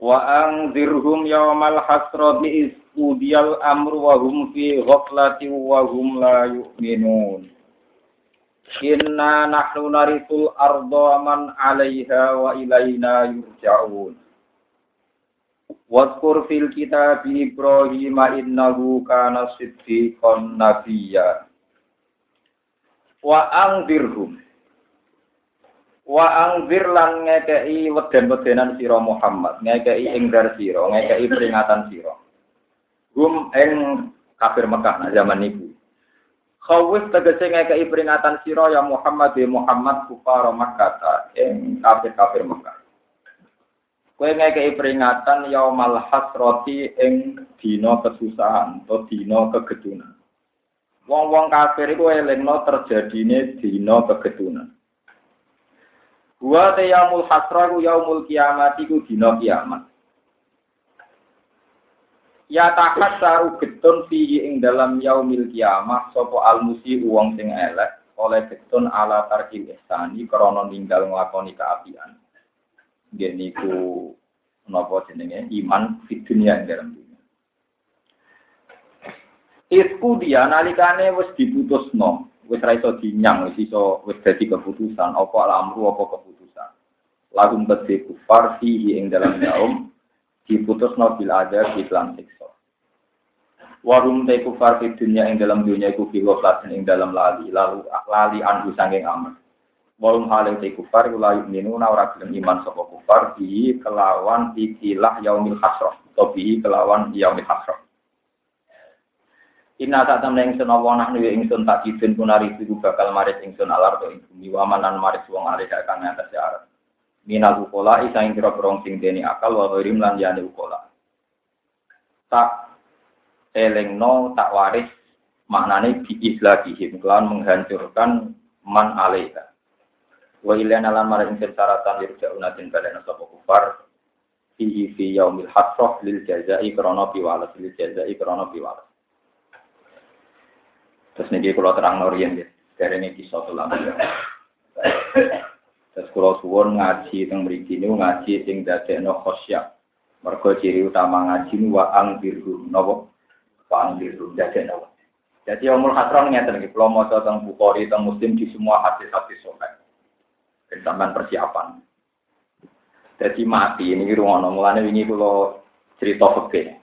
Wa anzirhum yawmal hasrati isqudiyal amru wa hum fi ghaflati wa hum la yu'minun. Inna nahnu narisul arda man 'alaiha wa ilaina yurja'un. Wadkur fil kitab Ibrahim innahu kana siddiqan nabiyya. Wa anzirhum Wa angzir lan ngekei weden-wedenan sira Muhammad, ngekei ingdar sira, ngekei peringatan sira. Hum ing kafir Mekah nah zaman niku. Khawif tegese ngekei peringatan sira ya Muhammad ya Muhammad kufar Makkah ing kafir-kafir Mekah. Kowe ngekei peringatan yaumal hasrati ing dina kesusahan atau dina kegedunan. Wong-wong kafir iku elingno terjadine dina kegedunan. Wa te yaumul hasra ku yaumul kiamat iku dina kiamat. Ya takat saru getun fi ing dalam yaumil kiamat sapa almusi wong sing elek oleh getun ala tarkil ihsani krana ninggal nglakoni kaapian. Nggih niku napa jenenge iman di dunia ing dalam dunia. Isku dia nalikane wis diputusno, wis ra iso dinyang, wis iso wis dadi keputusan apa alamru apa keputusan. Lagu tadi kufar fihi ing dalam yaum diputusno bil ada di iklan siksa. Warum te kufar fi dunia ing dalam dunia iku fi ghaflatin ing dalam lali lalu lali anhu sanging amal. Warum hale te kufar la yu'minuna ora gelem iman sapa kufar bi kelawan ikilah yaumil hasrah atau bi kelawan yaumil hasrah. Inna tak temen ingsun apa nahnu ya ingsun tak kidun punari iku bakal maris ingsun alar to ing bumi wamanan maris wong alih kang atas arat. Minal ukola isa ing kira kira sing deni akal wa ghirim lan yane ukola. Tak elengno tak waris maknane bi islahihim kelan menghancurkan man alaiha. Wa ilana lan maring syaratan yurja'una tin badana sapa kufar fi fi yaumil hasrah lil jazai krana piwalas lil jazai krana piwalas. Terus niki kula terang norien ya, dari ini kisah tulang. Terus kula suwun ngaji teng mriki niku ngaji sing dadekno khosya. Mergo ciri utama ngaji wa angbiru napa? Wa angbiru dadekno. Jadi umur hasron ngeten iki kula maca teng Bukhari teng Muslim di semua hadis-hadis sahih. Sampeyan persiapan. Jadi mati ini ruang mulane wingi kula cerita fikih.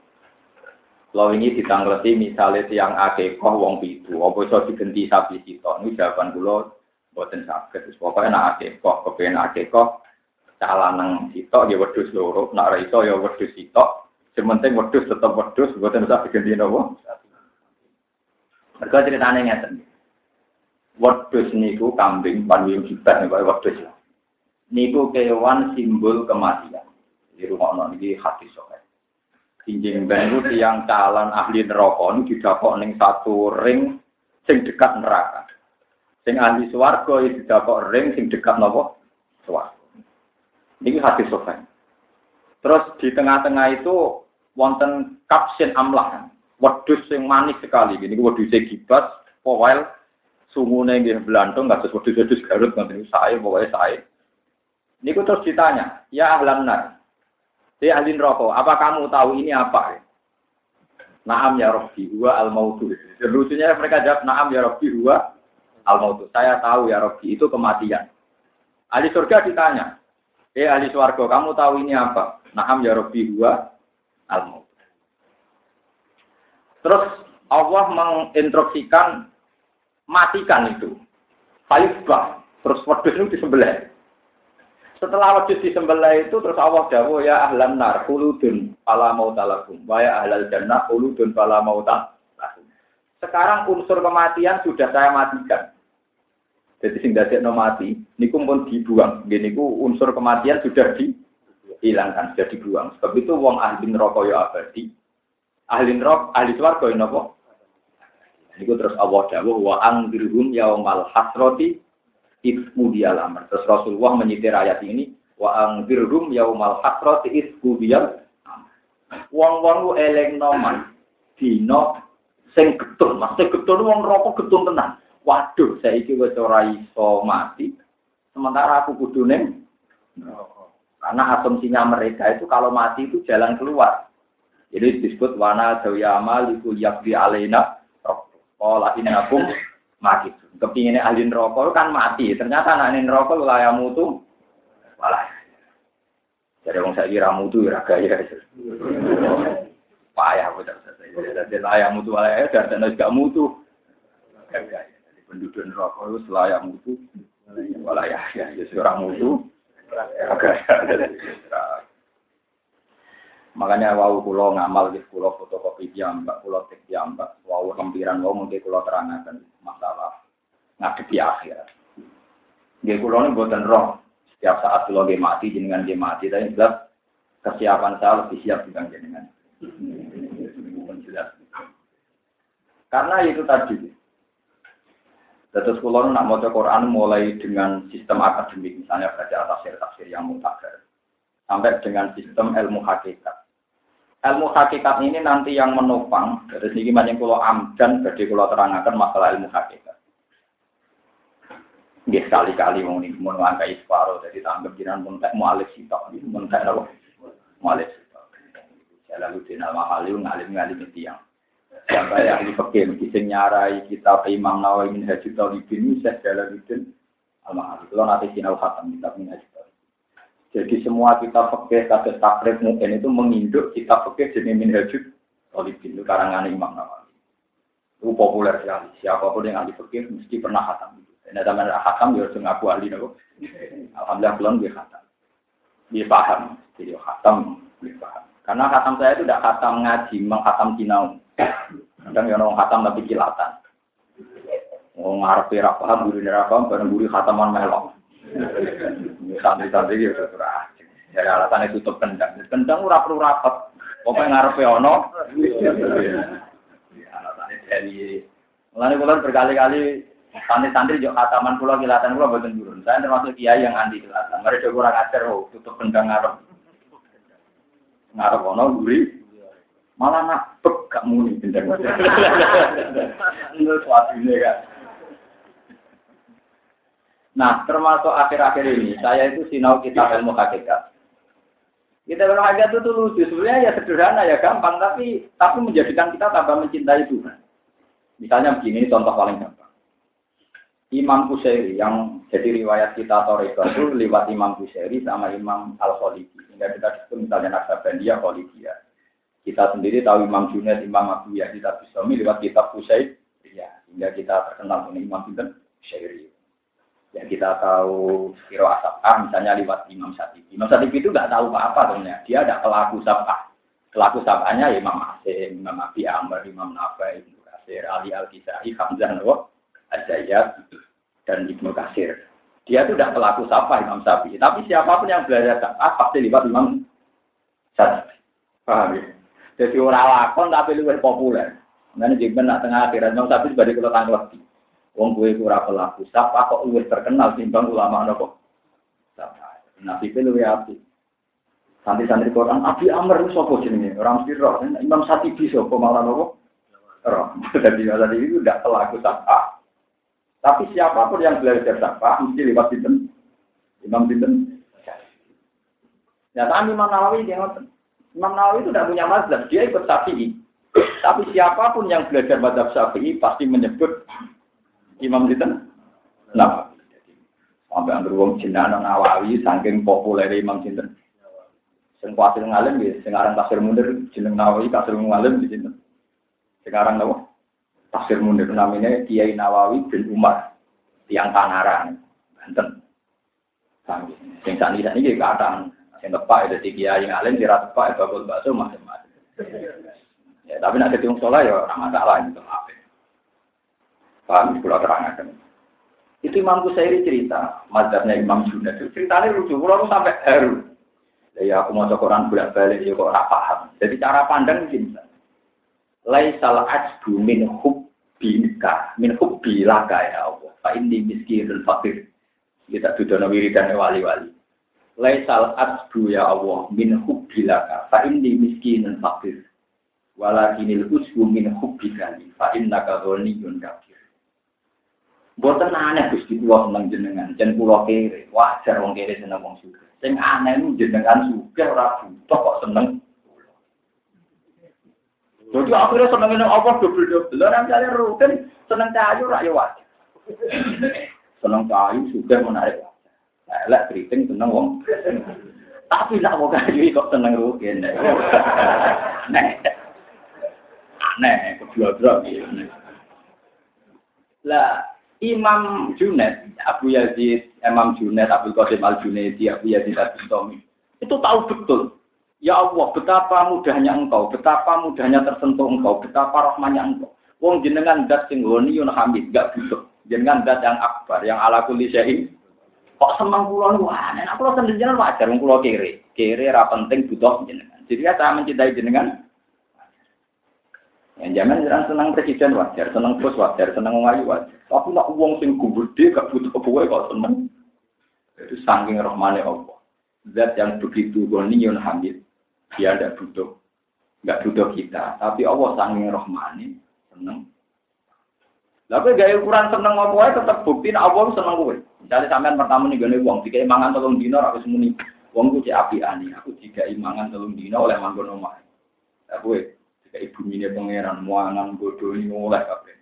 Kalau ini ditangleti misalnya tiang akekah wong pitu, apa iso digenti sapi sitok, ini jawaban kula boten saged. Pokoke nek akekah, kepen akekah calanang sitok ya wedhus loro, nek ora iso ya wedhus sitok. Sementing wedhus tetep wedhus, boten usah digenti napa. Mereka ceritanya ngeten. Wedhus niku kambing panwiyung jibat niku wedhus. Niku kewan simbol kematian. Di rumah niki hati sok. Injing ben iku tiyang calon ahli neraka niku didakok ning satu ring sing dekat neraka. Sing ahli swarga iki didakok ring sing dekat napa? Swarga. Niki hati sopan. Terus di tengah-tengah itu wonten kapsin amlah. Wedhus sing manis sekali. Ini wedhus gibas, powel, sungune nggih blantung kados wedhus-wedhus Garut ngoten sae pokoke sae. Niku terus ditanya, "Ya ahlan nar, Hei ahli neraka, apa kamu tahu ini apa? Naam ya Rabbi, huwa al mautu. Lucunya mereka jawab, Naam ya Rabbi, huwa al mautu. Saya tahu ya Rabbi, itu kematian. Ahli surga ditanya, Eh ahli swarga, kamu tahu ini apa? Naam ya Rabbi, huwa al mautu. Terus Allah menginstruksikan matikan itu. Falifbah. Terus wedus itu disembelih. Setelah wedhus disembelih itu terus Allah dawuh ya ahlan nar khuludun fala mautalakum wa ya ahlal jannah khuludun fala mautalakum. Sekarang unsur kematian sudah saya matikan. Jadi sing dadekno mati niku pun dibuang. Nggih niku unsur kematian sudah dihilangkan, sudah dibuang. Sebab itu wong ahli neraka ya abadi. ahli neraka, ahli swarga napa? Niku terus Allah dawuh wa angdirhum yaumal hasrati isku dialamar. Terus Rasulullah menyitir ayat ini wa angdirhum yaumal hasrati isku dial Wong-wong ku elingno man dina sing getun, maksud getun wong rokok getun tenan. Waduh, saiki wis ora iso mati. Sementara aku kudu ning karena asumsinya mereka itu kalau mati itu jalan keluar. Jadi disebut wana dawiyama liku yakbi alena Olah aku mati. Kepinginnya ahli rokok kan mati. Ternyata anak rokok layak mutu. Walah. Jadi orang saya kira mutu ya gaya. Payah betul. Jadi layak mutu walah ya. Dan gak mutu. Gaya. Jadi penduduk rokok itu layak mutu. Walah ya. Ya seorang mutu. Gaya. Makanya wau kulo ngamal di kulo fotokopi jambak, kulo tek jambak, wau lempiran wau mungkin kulo terangkan masalah ngadepi akhir. Dia kulo ini buatan roh. Setiap saat kulo dia mati, jenengan dia mati, tapi jelas kesiapan saya lebih siap dengan jenengan. Karena itu tadi. Terus kulo nak mau Quran mulai dengan sistem akademik, misalnya baca tafsir-tafsir yang mutakhir sampai dengan sistem ilmu hakikat ilmu hakikat ini nanti yang menopang dari segi yang kulo amdan jadi kulo terangkan masalah ilmu hakikat. Dia sekali-kali mau nih mau ngangkai separuh jadi tanggap jiran muntek mualif sitok gitu muntek apa mualif sitok. Jalaluddin al mahali ngalim ngalim itu yang sampai yang di fakir kisah nyarai kita Imam Nawawi min Haji Talibin Syekh Jalaluddin al mahali. Kalau nanti sinau khatam kitab min Haji jadi semua kita fakir kasus takrif mungkin itu menginduk kita fakir jenis minhajud Talibin itu karangan Imam Nawawi. Itu populer sekali. Siapa pun yang ahli fakir mesti pernah khatam. Dan ada mana khatam dia harus ngaku ahli nopo. Alhamdulillah belum dia khatam. Dia paham. Jadi khatam dia paham. Karena khatam saya itu tidak khatam ngaji, menghatam kinau. Kadang yang orang khatam tapi kilatan. Mau ngarepe ra paham, guru ra paham, bareng guru khataman melok. Santri-santri ya sudah Jadi alasannya tutup kendang. Kendang ora perlu rapat. Pokoknya ngarepe ono. Alasannya dari Mulane kula berkali-kali santri-santri juga khataman kula kilatan kula boten turun. Saya termasuk kiai yang anti kilatan. Mereka kurang ajar oh, tutup kendang ngarep. Ngarep ono guri. Malah nak pek gak muni kendang. Itu suatu ini kan. Nah, termasuk akhir-akhir ini, saya itu sinau kita ilmu hakikat. Kita ilmu hakikat itu lucu, sebenarnya ya sederhana, ya gampang, tapi tapi menjadikan kita tambah mencintai Tuhan. Misalnya begini, contoh paling gampang. Imam Kusairi yang jadi riwayat kita Toreko itu lewat Imam Kusairi sama Imam Al-Khalidi. Sehingga kita disebut misalnya Naksabandia, Khalidiyah. Kita sendiri tahu Imam Junaid, Imam Abu Ya, kita bisa lewat kitab Kusairi. Ya, sehingga kita terkenal dengan Imam Sinten Kusairi. Ya kita tahu Siro Asapah misalnya lewat Imam Satibi. Imam Satibi itu nggak tahu apa-apa sebenarnya. Dia ada pelaku sabah. Pelaku sabahnya ya Imam Asim, Imam Abi Amr, Imam Nafai, Ibnu Kasir, Ali Al-Kisai, Hamzah Nawaw, Azayat, dan Ibnu Kasir. Dia itu tidak pelaku sabah Imam Syafi'i. Tapi siapa pun yang belajar sabah pasti lewat Imam Syafi'i. Paham ya? Jadi orang lakon tapi lebih populer. Nanti jika nak tengah akhirat Imam Syafi'i sebagai kalau tanggung Wong gue ora pelaku sapa kok luwih terkenal timbang ulama nopo. Sapa. Nabi itu luwih api. Santri-santri Quran, Abi Amr itu sapa jenenge? Orang mesti roh. Imam Satibi sapa malah nopo? Roh. Jadi tadi itu tidak pelaku sapa. Tapi siapa pun yang belajar sapa mesti lewat sinten? Imam sinten? Ya, tapi Imam Nawawi dia. Imam Nawawi itu tidak punya mazhab, dia ikut Syafi'i. Tapi siapa pun yang belajar mazhab Syafi'i pasti menyebut Imam Sinten? Nah, sampai anggur wong jenengan Nawawi saking populer Imam Sinten. Sing kuatir ngalim ya, sekarang tafsir munir jeneng Nawawi tafsir ngalim di sinten. Sekarang apa? Tafsir munir namanya Kiai Nawawi bin Umar, tiang Tangerang, Banten. Sami. Sing sani sani iki sing tepak itu Kiai ngalim dira tepak bakul bakso macam-macam. Ya, tapi nak ketemu sholat ya ora masalah itu. Paham, kalau terangkan. Itu Imam Kusairi cerita, mazhabnya Imam Junaid ceritanya lucu, kalau sampai haru. Ya aku mau Quran bolak balik ya kok paham. Jadi cara pandang gini. laisal ajbu min hubbika min hubbilaka ya Allah. Fa inni miskinun fakir kita dudono wiridan wali-wali. Laisal ajbu ya Allah min hubbilaka fa inni miskinun fakir walakinil usbu min hubbika fa innaka ghaniyun kafir. Boten aneh Gusti kula seneng jenengan, jen kula kere, wajar wong kere seneng wong sugih. Sing aneh jenengan sugih ora butuh seneng Jadi akhirnya seneng ini apa double-double. Lah misalnya rutin seneng kayu rak ya wajar. Seneng kayu sudah menarik. Elek keriting seneng wong. Tapi nak mau kayu kok seneng rutin. Nah. Aneh, kedua-dua Lah Imam Junaid, Abu Yazid, Imam Junaid, Abu Qasim Al Junaidi, Abu Yazid Al itu tahu betul Ya Allah, betapa mudahnya engkau, betapa mudahnya tersentuh engkau, betapa rahmanya engkau. Wong jenengan dat sing yun hamid, gak butuh. Jenengan dat yang akbar, yang ala kulli. Kok semang kula wah, nek kula sendiri jenengan wajar wong kula kere. Kere ra penting butuh jenengan. Jadi ya saya mencintai jenengan. Yang zaman jenengan senang presiden wajar, senang bos wajar, senang ngayu wajar. Tapi nak wong sing gede gak butuh kebuwe kok seneng. Itu saking rahmane Allah. Zat yang begitu yun hamid dia tidak butuh, nggak butuh kita. Tapi Allah sanging rohmani, seneng. Tapi gaya ukuran seneng apa ya tetap bukti Allah seneng gue. Misalnya sampean pertama nih gini uang, tiga imangan tolong dino aku semuni. Uang gue api ani, aku tiga imangan tolong dino oleh manggon omah. Aku jika ibu ini pangeran muangan bodoh ini mulai kape.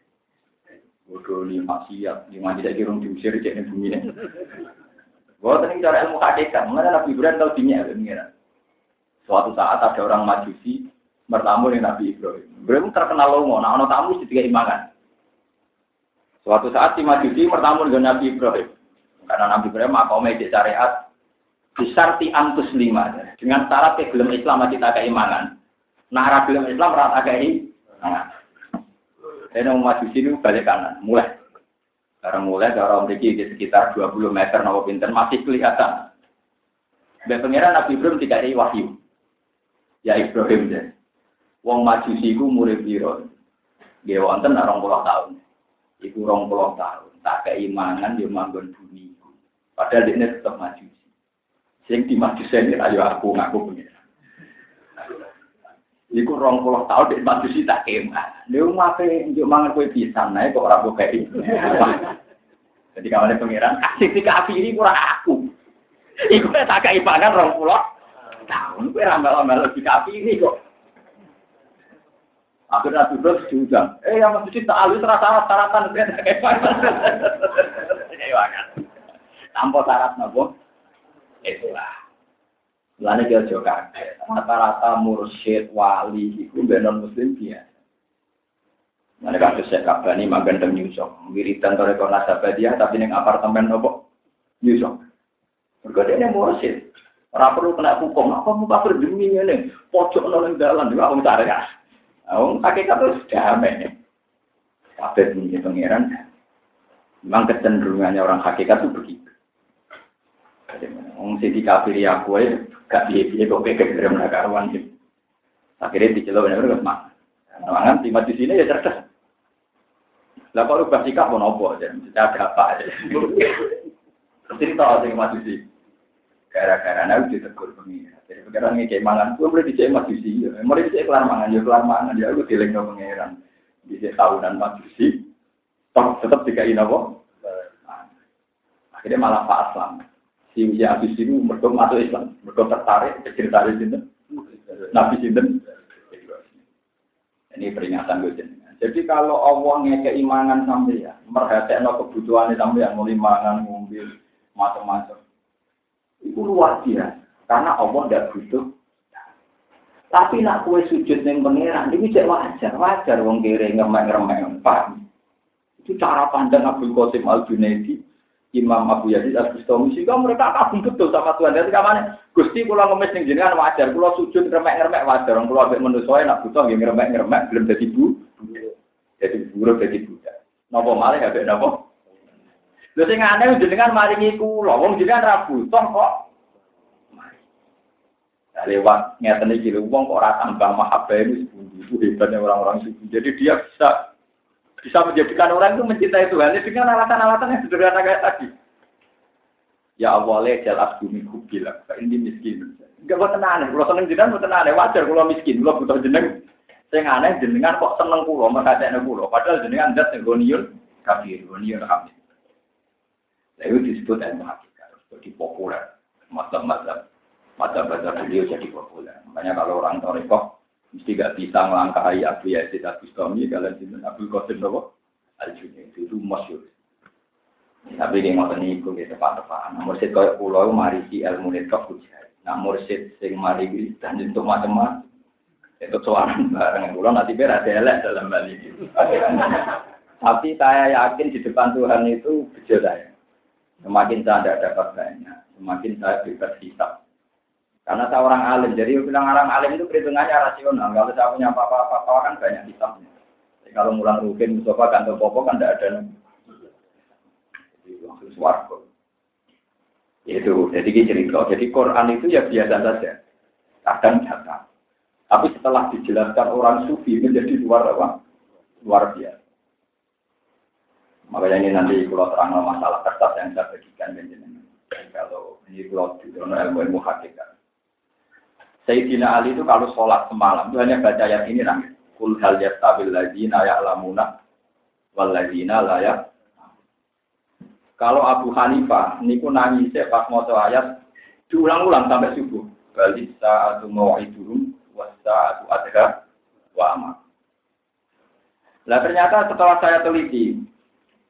Bodoh ini maksiat, di mana tidak kirung diusir cek ibu ini. Gue tadi cara ilmu hakikat, mana Nabi Ibrahim tahu dinya pangeran. Suatu saat ada orang majusi bertamu dengan Nabi Ibrahim. Ibrahim terkenal lomo, nah ono tamu tiga imangan. Suatu saat si majusi bertamu dengan Nabi Ibrahim. Karena Nabi Ibrahim makomnya di syariat disarti antus lima dengan syarat gelem Islam masih tak keimangan. Nah, gelem Islam rata kei. Ini majusi ini balik kanan, mulai. Karena mulai dari orang di sekitar 20 meter nopo pinter masih kelihatan. Dan pengiran Nabi Ibrahim tidak ada wahyu ya Ibrahim deh. Wong majusi ku murid biro. Dia wonten orang puluh tahun. Iku rong puluh tahun. Tak keimanan dia manggon bumi. Padahal dia tetap majusi. Sing di majusi ini ayo aku ngaku punya. Iku rong puluh tahun di majusi tak keimanan. Dia ngapain untuk mangan kue pisang naik kok orang ini. Jadi kalau ada pengiran kasih si ini kurang aku. Iku tak keimanan rong puluh tahun, gue ramal-ramal lebih kapi ini kok. Akhirnya duduk diundang. Eh, yang mesti tak alus rasa syaratan. Tanpa syarat nopo. Itulah. Lalu dia juga rata-rata mursyid, wali, itu benar muslim biasa. Mana kasus saya kabani magan dan nyusok. Wiridan toreko nasabah tapi neng apartemen nopo nyusok. Bergada mursyid. Ora perlu kena hukum. Apa mau kafir demi ini? Pojok nolong jalan juga aku cari ya. Aku hakikat terus damai. Kafir punya pangeran. Memang kecenderungannya orang hakikat itu begitu. Wong sing dikafiri aku ae gak piye-piye kok kek gerem karuan sih. Akhirnya dicelok bener gak mak. Mangan di di sini ya cerdas. Lah kok rubah sikap pun opo aja, ada apa aja. Cerita sing mati sih gara-gara nabi ditegur pengiran. Jadi pengiran kayak mangan, gue boleh dicek majusi, ya. mulai dicek kelar mangan, ya kelar mangan, ya aku dileng no pengiran. Dicek tahunan majusi, tetap tiga apa? Akhirnya malah Pak Aslam. Si usia habis ini mereka masuk Islam, mereka tertarik, cerita di sini. Nabi Sinten. Ini peringatan gue Jadi kalau Allah ngekei mangan sampai ya, merhatiin kebutuhan sampai yang mulai mangan, ngombe, macam-macam. Itu luar biasa. Karena Allah tidak butuh. Tapi nak kue sujud neng pangeran, ini cek wajar, wajar wong kiri ngemek-ngemek, paham? Itu cara pandang Abdul Qasim Al Junaidi, Imam Abu Yazid Al Bustami, sehingga mereka kagum betul sama Tuhan. Jadi kamane, Gusti kula ngemis ning jenengan wajar, kula sujud ngemek-ngemek wajar, kula ambek manusa nak butuh nggih ngemek-ngemek belum dadi bu. Jadi buruk dadi budak. Napa malih ambek napa? Lha sing aneh jenengan maringi kula, wong jenengan ra butuh kok. lewat ngeten iki lho wong kok ora tambah mahabbah itu itu hebatnya orang-orang sufi. Jadi dia bisa bisa menjadikan orang itu mencintai Tuhan dengan alasan-alasan yang sederhana kayak tadi. Ya Allah, lejal abdu min hubil, ini miskin. Enggak buat aneh, kalau seneng jenengan buat aneh, wajar kalau miskin, kalau butuh jeneng. Saya aneh jenengan kok seneng kulo, merkatanya kulo. Padahal jenengan dat yang goniun, kafir, goniun hamid. Nah, itu disebut ilmu hakikat, jadi populer. Macam-macam, macam-macam beliau jadi populer. Makanya kalau orang Toreko, mesti gak bisa melangkahi Abu Yazid Abu Stomi, kalian sinten Abu Qasim Nopo, Al-Junaid, itu masyur. Tapi dia ngotot niku tepat-tepat. Nah, mursid kaya pulau mari si ilmu netok hujai. Nah mursid sing mari dan untuk macam-macam. Itu soalan bareng pulau nanti ada elek dalam hal ini. Tapi saya yakin di depan Tuhan itu bejo saya. Semakin saya tidak dapat banyak, semakin saya bebas hisap. Karena saya orang alim, jadi bilang orang alim itu perhitungannya rasional. Kalau saya punya apa-apa, kan banyak hisapnya. Jadi kalau mulang rugen, Mustafa, kantor popo kan tidak ada warga. Itu, jadi cerita. Jadi Quran itu ya biasa saja. Kadang nyata. Tapi setelah dijelaskan orang sufi menjadi luar apa? Luar biasa. Makanya ini nanti kalau terang masalah kertas yang saya bagikan Kalau ini kalau di ilmu ilmu hakikat. Sayyidina Ali itu kalau sholat semalam itu hanya baca ayat ini nangis. Kul hal yastabil ladina ya'lamuna wal ladina la kalau Abu Hanifah niku nangis pas mau ayat diulang-ulang sampai subuh. Balik saatu mau'iduhum wa saatu adha wa. Nah ternyata setelah saya teliti,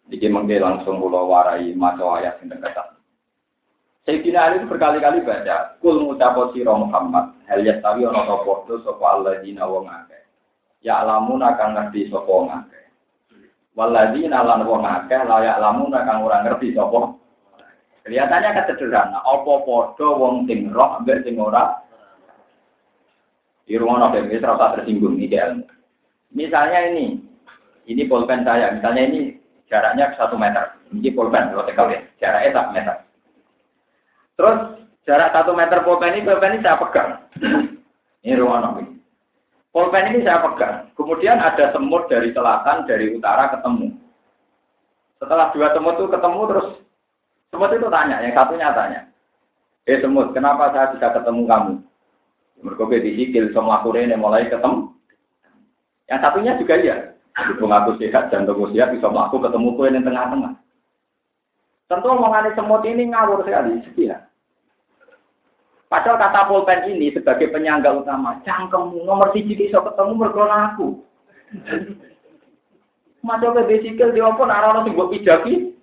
dikit mengke langsung pulau warai maco ayat yang dekat. Sayyidina Ali itu berkali-kali baca, Kul mutapo siro Muhammad, hal yastawi ono topodo sopo Allah dina wong akeh. Ya alamun akan ngerti sopo ngake. Waladina lan wong akeh layak lamun kang ora ngerti sapa. Kelihatannya kan sederhana, apa padha wong sing roh ambek sing ora di rumah nabi ini terasa tersinggung ilmu. Misalnya ini, ini pulpen saya, misalnya ini jaraknya satu meter, ini pulpen kalau ya, jaraknya satu meter. Terus jarak satu meter pulpen ini, pulpen ini saya pegang. ini rumah nabi. Pulpen ini saya pegang. Kemudian ada semut dari selatan, dari utara ketemu. Setelah dua semut itu ketemu terus semut itu tanya, yang satunya tanya, eh semut, kenapa saya bisa ketemu kamu? Mereka disikil sama aku ini mulai ketemu. Yang satunya juga iya. Ibu ngaku sehat, jantung sehat, bisa melaku ketemu kue yang tengah-tengah. Tentu omongan semut ini ngawur sekali, sekian. Padahal kata pulpen ini sebagai penyangga utama, cangkemmu nomor siji iso ketemu mergo aku. Masuk ke besikel di opo nara sing mbok pijaki.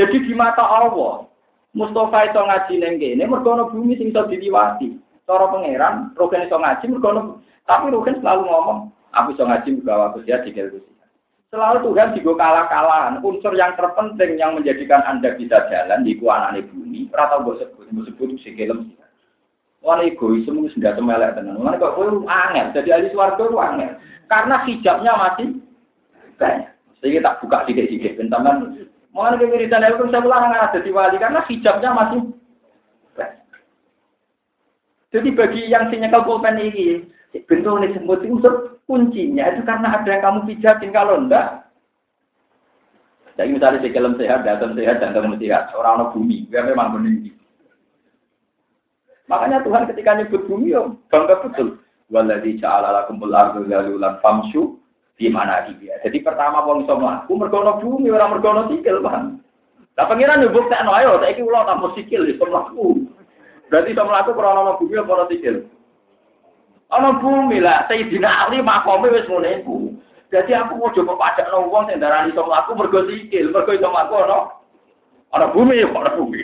Jadi di mata Allah, Mustafa itu ngaji neng kene mergo bumi sing iso diliwati. Cara pangeran, Rugen iso ngaji mergo tapi Rugen selalu ngomong, aku iso ngaji mergo aku dia di Selalu Tuhan juga kalah-kalahan. Unsur yang terpenting yang menjadikan Anda bisa jalan di kuanane bumi, rata gue sebut, gue sebut si kelem. Wah egois semua sudah semelek tenan. Mana kok gue angin, jadi ahli suarga itu angin. Karena hijabnya masih banyak. Sehingga tak buka sidik-sidik. Bentaman, mana kewiritan itu saya ulang ada di wali karena hijabnya masih banyak. Jadi bagi yang sinyal pulpen ini, bentuk ini semut unsur Kuncinya itu karena ada yang kamu pijatin. Kalau enggak, jadi misalnya si kelem sehat, datang sehat, datang sehat. Orang-orang bumi, dia memang meninggi. Makanya Tuhan ketika nyebut bumi, ya bangga betul. Waladhi ja'ala lakumul ardu lalulan famsu di mana dia. Jadi pertama wong iso mlaku mergono bumi orang mergono sikil, Bang. Lah pengiran yo buktekno ayo saiki kula tambah sikil iso mlaku. Berarti iso mlaku krana bumi apa sikil? Ana bumi lah, Sayyidina Ali makome wis ngene iku. Jadi aku mau coba pajak no wong sing darani iso mlaku mergo sikil, mergo iso mlaku ana ana bumi kok ana bumi.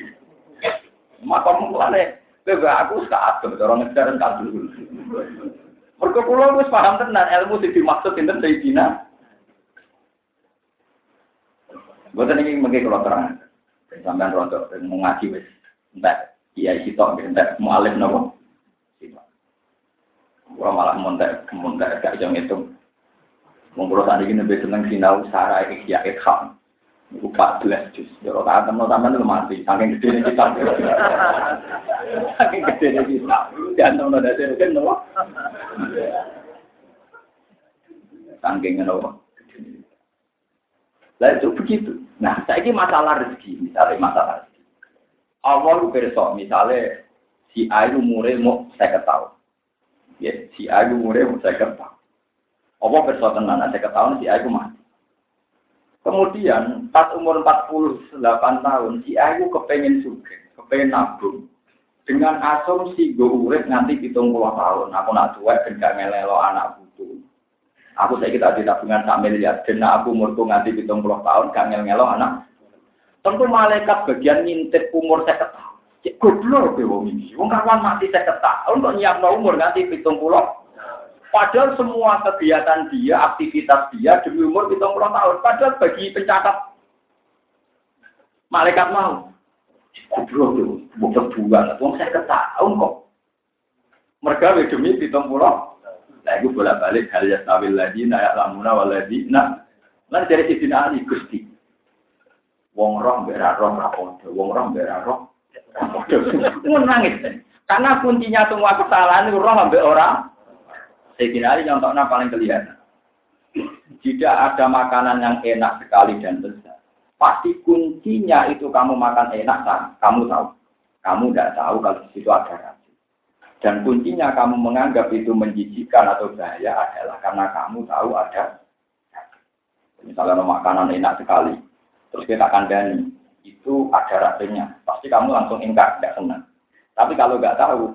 Makom mulane kowe aku saat cara ngejar kalbu. Mergo kula wis paham tenan ilmu sing dimaksud sinten Sayyidina. Boten iki mengke kula terang. Sampeyan rontok ngaji wis entek kiai sitok entek mualif napa. Gua malah montek, montek gak jam itu. Mengkulo tadi ini lebih seneng sinau sarah ya ikham. Iku 14 juz. Ya ora temen sampean lu mati. Saking gede ini kita. Saking gede ini kita. Dan temen ada sih kan nopo. Saking nopo. Lah itu begitu. Nah, saya ini masalah rezeki, misalnya masalah rezeki. Allah lu besok, misalnya si Ayu umure mau saya ketahui. Ya, si umure mau saya ketahui. Allah besok tenan, saya ketahui si Ayu mati. Kemudian pas umur 48 tahun si Ayu kepengen suge, kepengen nabung. Dengan asumsi gue urip nanti hitung puluh tahun, aku nak tua dan gak ngelelo anak butuh. Aku saya kita di tabungan tak miliar, dan aku umurku nganti hitung puluh tahun gak ngelo anak. Tentu malaikat bagian ngintip umur saya. Cek goblok gue wong ini. Wong kawan mati saya ketahui untuk nyiap umur nganti hitung puluh Padahal semua kegiatan dia, aktivitas dia demi umur hitung puluh tahun. Padahal bagi pencatat malaikat mau. Goblok tuh, bukan bulan. Wong saya ketahuan kok. Mereka demi hitung puluh. Nah, itu bolak balik hal ya stabil lagi, nayak lamuna waladi. Nah, nanti dari sisi Ali gusti. Wong roh berak roh rapodo, wong roh berak roh nangis. Karena kuncinya semua kesalahan itu roh ambek orang Sayyidina Ali contohnya paling kelihatan. Jika ada makanan yang enak sekali dan besar, pasti kuncinya itu kamu makan enak, kamu tahu. Kamu tidak tahu kalau situ ada racun. Dan kuncinya kamu menganggap itu menjijikkan atau bahaya adalah karena kamu tahu ada Misalnya makanan enak sekali, terus kita kandani, itu ada racunnya. Pasti kamu langsung ingkar, tidak senang. Tapi kalau nggak tahu,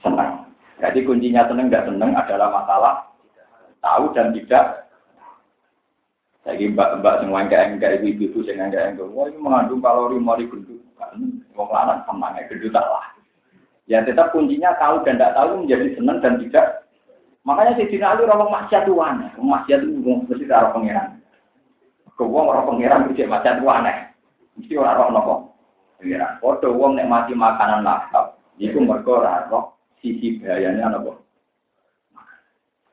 senang. Jadi kuncinya seneng tidak seneng adalah masalah tahu dan tidak. Jadi mbak-mbak yang enggak enggak ibu-ibu yang enggak enggak, wah ini mengandung kalori mari gendut. Kan wong lanang senang ya gendut lah. Ya tetap kuncinya tahu dan tidak tahu menjadi seneng dan tidak. Makanya si Dina Ali orang maksiat itu aneh. Maksiat itu mesti orang pangeran. Kau orang pangeran bisa maksiat itu aneh. Mesti orang orang nopo. Pangeran. Foto uang nek mati makanan lakap. Itu mereka orang sisi bahayanya apa?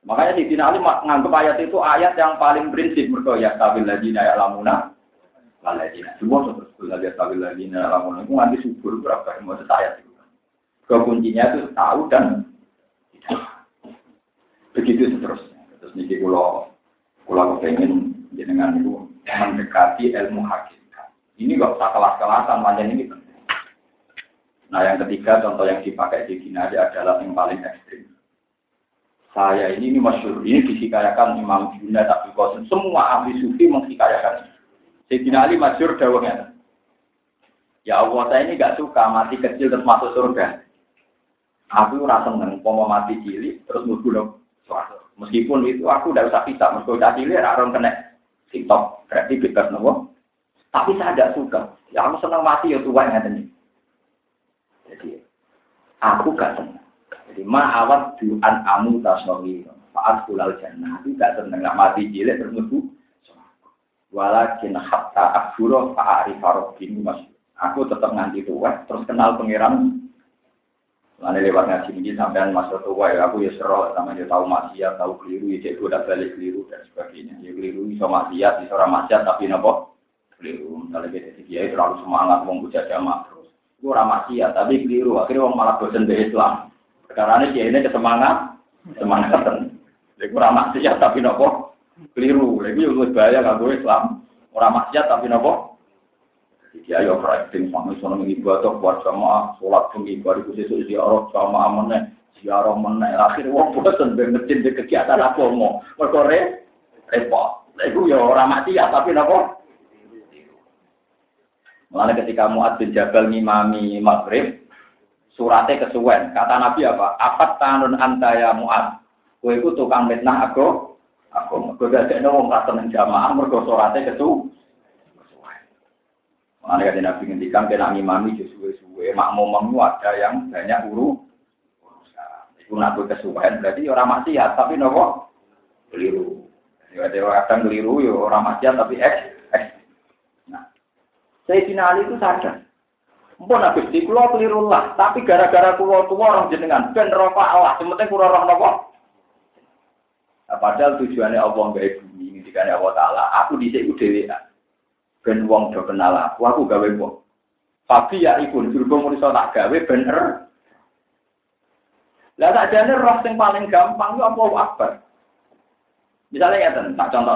Makanya di Ali menganggap ayat itu ayat yang paling prinsip mereka ya stabil lagi naya lamuna ladina. Semua seperti lagi stabil lagi naya lamuna itu nanti subur berapa yang mau ayat itu. Kekuncinya itu tahu dan tidak. Begitu seterusnya. Terus nih kalau kalau kepengen jenengan itu mendekati ilmu hakikat. Ini gak usah kelas-kelasan, panjang ini. Nah yang ketiga contoh yang dipakai di Ginari adalah yang paling ekstrim. Saya ini, ini masyur, ini disikayakan Imam Juna tapi Qasim. Semua ahli sufi menghikayakan. Sayyidina Ali masyur dawangnya. Ya Allah, saya ini gak suka mati kecil terus masuk surga. Aku rasa seneng, mau mati cilik terus mlebu suatu. Meskipun itu aku udah usah pisah, meskipun cilik orang kena tiktok, berarti bebas nopo. Tapi saya tidak suka. Ya aku seneng mati ya tuan ya tadi. Jadi aku gak senang. Jadi ma awat duan amu tasnawi. Faat kulal jannah. Aku gak senang. Gak mati jilid terus. Walakin hatta akburo fa'ari farobin mas. Aku tetap nganti tua. Terus kenal pangeran. Lalu lewat ngaji ini sampean masa tua ya aku ya seroh sama dia tahu maksiat, tahu keliru, ya cek udah balik keliru dan sebagainya. Ya keliru bisa maksiat, bisa orang maksiat tapi nopo keliru. Misalnya kita dia terlalu semangat mau buka jamaah itu ramah ya, tapi keliru. Akhirnya orang malah bosan dari Islam. Karena ini dia ini kesemangat, semangat. Itu ramah ya, tapi nopo keliru. Lagi lebih bahaya kalau Islam. Orang maksiat tapi nopo. Jadi ayo praktik sama sono ibadah buat sama sholat pengibar itu sesuatu ziarah sama mana ziarah mana akhir wong bosan bermesin di kegiatan apa mau berkore repot. Lagu ya orang mati ya tapi nopo Mulanya ketika Mu'ad bin Jabal ngimami maghrib, suratnya kesuwen. Kata Nabi apa? Apat tanun antaya. Kue itu tukang mitnah aku. Aku gak ada wong kata jamaah mergo suratnya kesu. Mulanya kata Nabi ngendikan kena ngimami suwe-suwe. Makmum ada yang banyak uru. Itu nabi kesuwen. Berarti orang maksiat tapi nopo keliru. Jadi kadang keliru ya orang maksiat tapi eks Sayyidina Ali itu sadar. Mpun Gusti kula keliru lah, tapi gara-gara kula tuwa orang jenengan ben rofa Allah, sementing kula roh napa? Nah, padahal tujuannya Allah gawe bumi, ngendikane Allah taala, aku dhisik ku dhewe. Ben wong do kenal aku, aku gawe wong. Tapi ya ikun berhubung iso tak gawe bener. Lah tak jane roh sing paling gampang itu apa akbar. Misalnya ya tak contoh.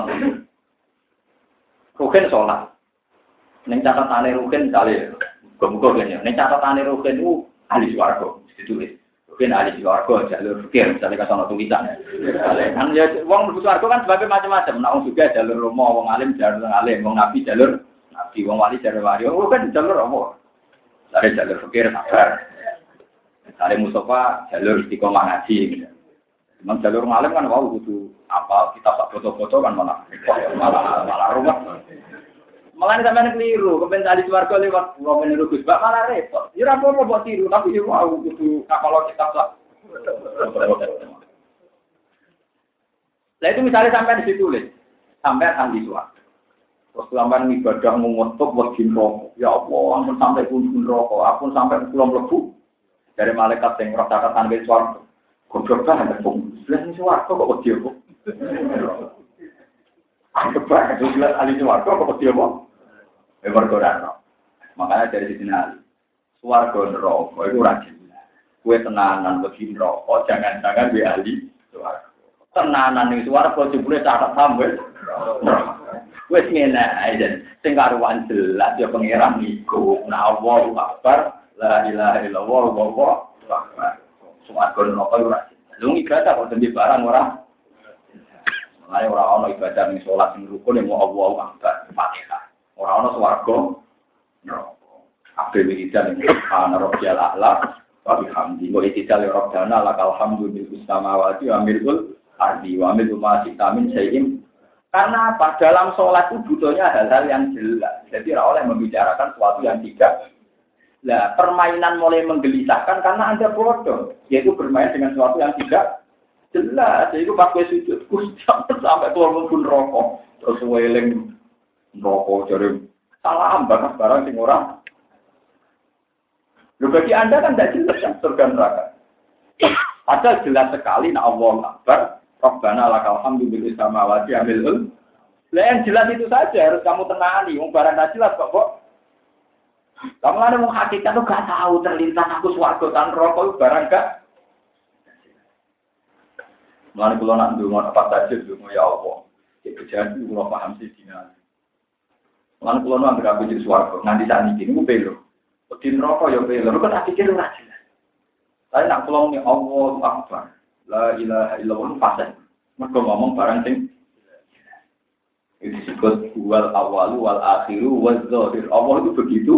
Rukin sholat. Neng catatane Rukin misalnya, gue gini. Neng catatane Rukin itu ahli suarga, ditulis. Rukin ahli suarga, jalur fikir, misalnya kasih tulisan. Kan ya, wong suarga kan sebagai macam-macam. Nah, juga jalur rumah, wong alim jalur alim, wong nabi jalur nabi, wong wali jalur wali. Rukin jalur apa? Dari jalur fikir sabar. Misalnya Mustafa jalur istiqomah ngaji. Jalur ngalim kan wow butuh apa kita foto-foto kan malah malah malah rumah. Malah ini sampai keliru, kepen tadi suarga lewat pulau meniru Gus Bak malah repot. Ya apa apa buat tiru, tapi ya wow butuh kalau kita tak. Nah itu misalnya sampai di situ sampai ahli suarga. Terus sampai ibadah mengutuk buat rokok. Ya Allah, ampun sampai pun rokok, ampun sampai pulang lebu. Dari malaikat yang rasa di suarga. Goblok banget, Bung. Sebelah suarga kok wedi kok. Anggap banget, ahli suarga kok wedi kok. Mergo Makanya dari sini ahli. Suarga neraka itu rajin. Kue tenanan bagi neraka, jangan-jangan di ahli suarga. Tenanan ning suarga jebule catat sampe. Wes ngene ae sing karuan jelas ya pangeran iku. Nah Allahu Akbar, la ilaha illallah Allahu Akbar. Suarga neraka itu rajin. Lu ibadah kok demi barang ora. Mulai ora ana ibadah ning salat ning rukun yang mau Allahu Akbar, Fatihah. Ora ana swarga neraka. Kabeh wiridan subhana rabbiyal a'la wa bihamdi. Wa itidal rabbana lakal hamdu bil samawati wa milkul ardi wa milku ma min syai'in karena apa? Dalam sholat itu butuhnya hal-hal yang jelas. Jadi oleh membicarakan sesuatu yang tidak. Nah, permainan mulai menggelisahkan karena Anda bodoh. Yaitu bermain dengan sesuatu yang tidak jelas. Jadi gue sujud, sampai keluar pun rokok. Terus weling rokok jadi salah banget barang sing orang. Lu bagi Anda kan tidak jelas yang surga neraka. Padahal jelas sekali nah Allah Akbar, Rabbana lakal hamdu bil samawati amil Lah yang jelas itu saja harus kamu tenani. Wong barang tidak jelas kok kok. Kamu ada mau hakikat tuh gak tahu terlintas aku suarga tan rokok barang gak. Mulane kula nak ndonga apa saja ndonga ya Allah. Ya kejadian kula paham sih dina. Mulane kula nak anggere jadi suarga nganti saat ini niku pelo. Di neraka ya pelo. Kok tak pikir ora jelas. Tapi nak kula ni Allah Akbar. La ilaha illallah fasih. Mereka ngomong barang sing itu disebut wal awalu wal akhiru wal zahir. Allah itu begitu.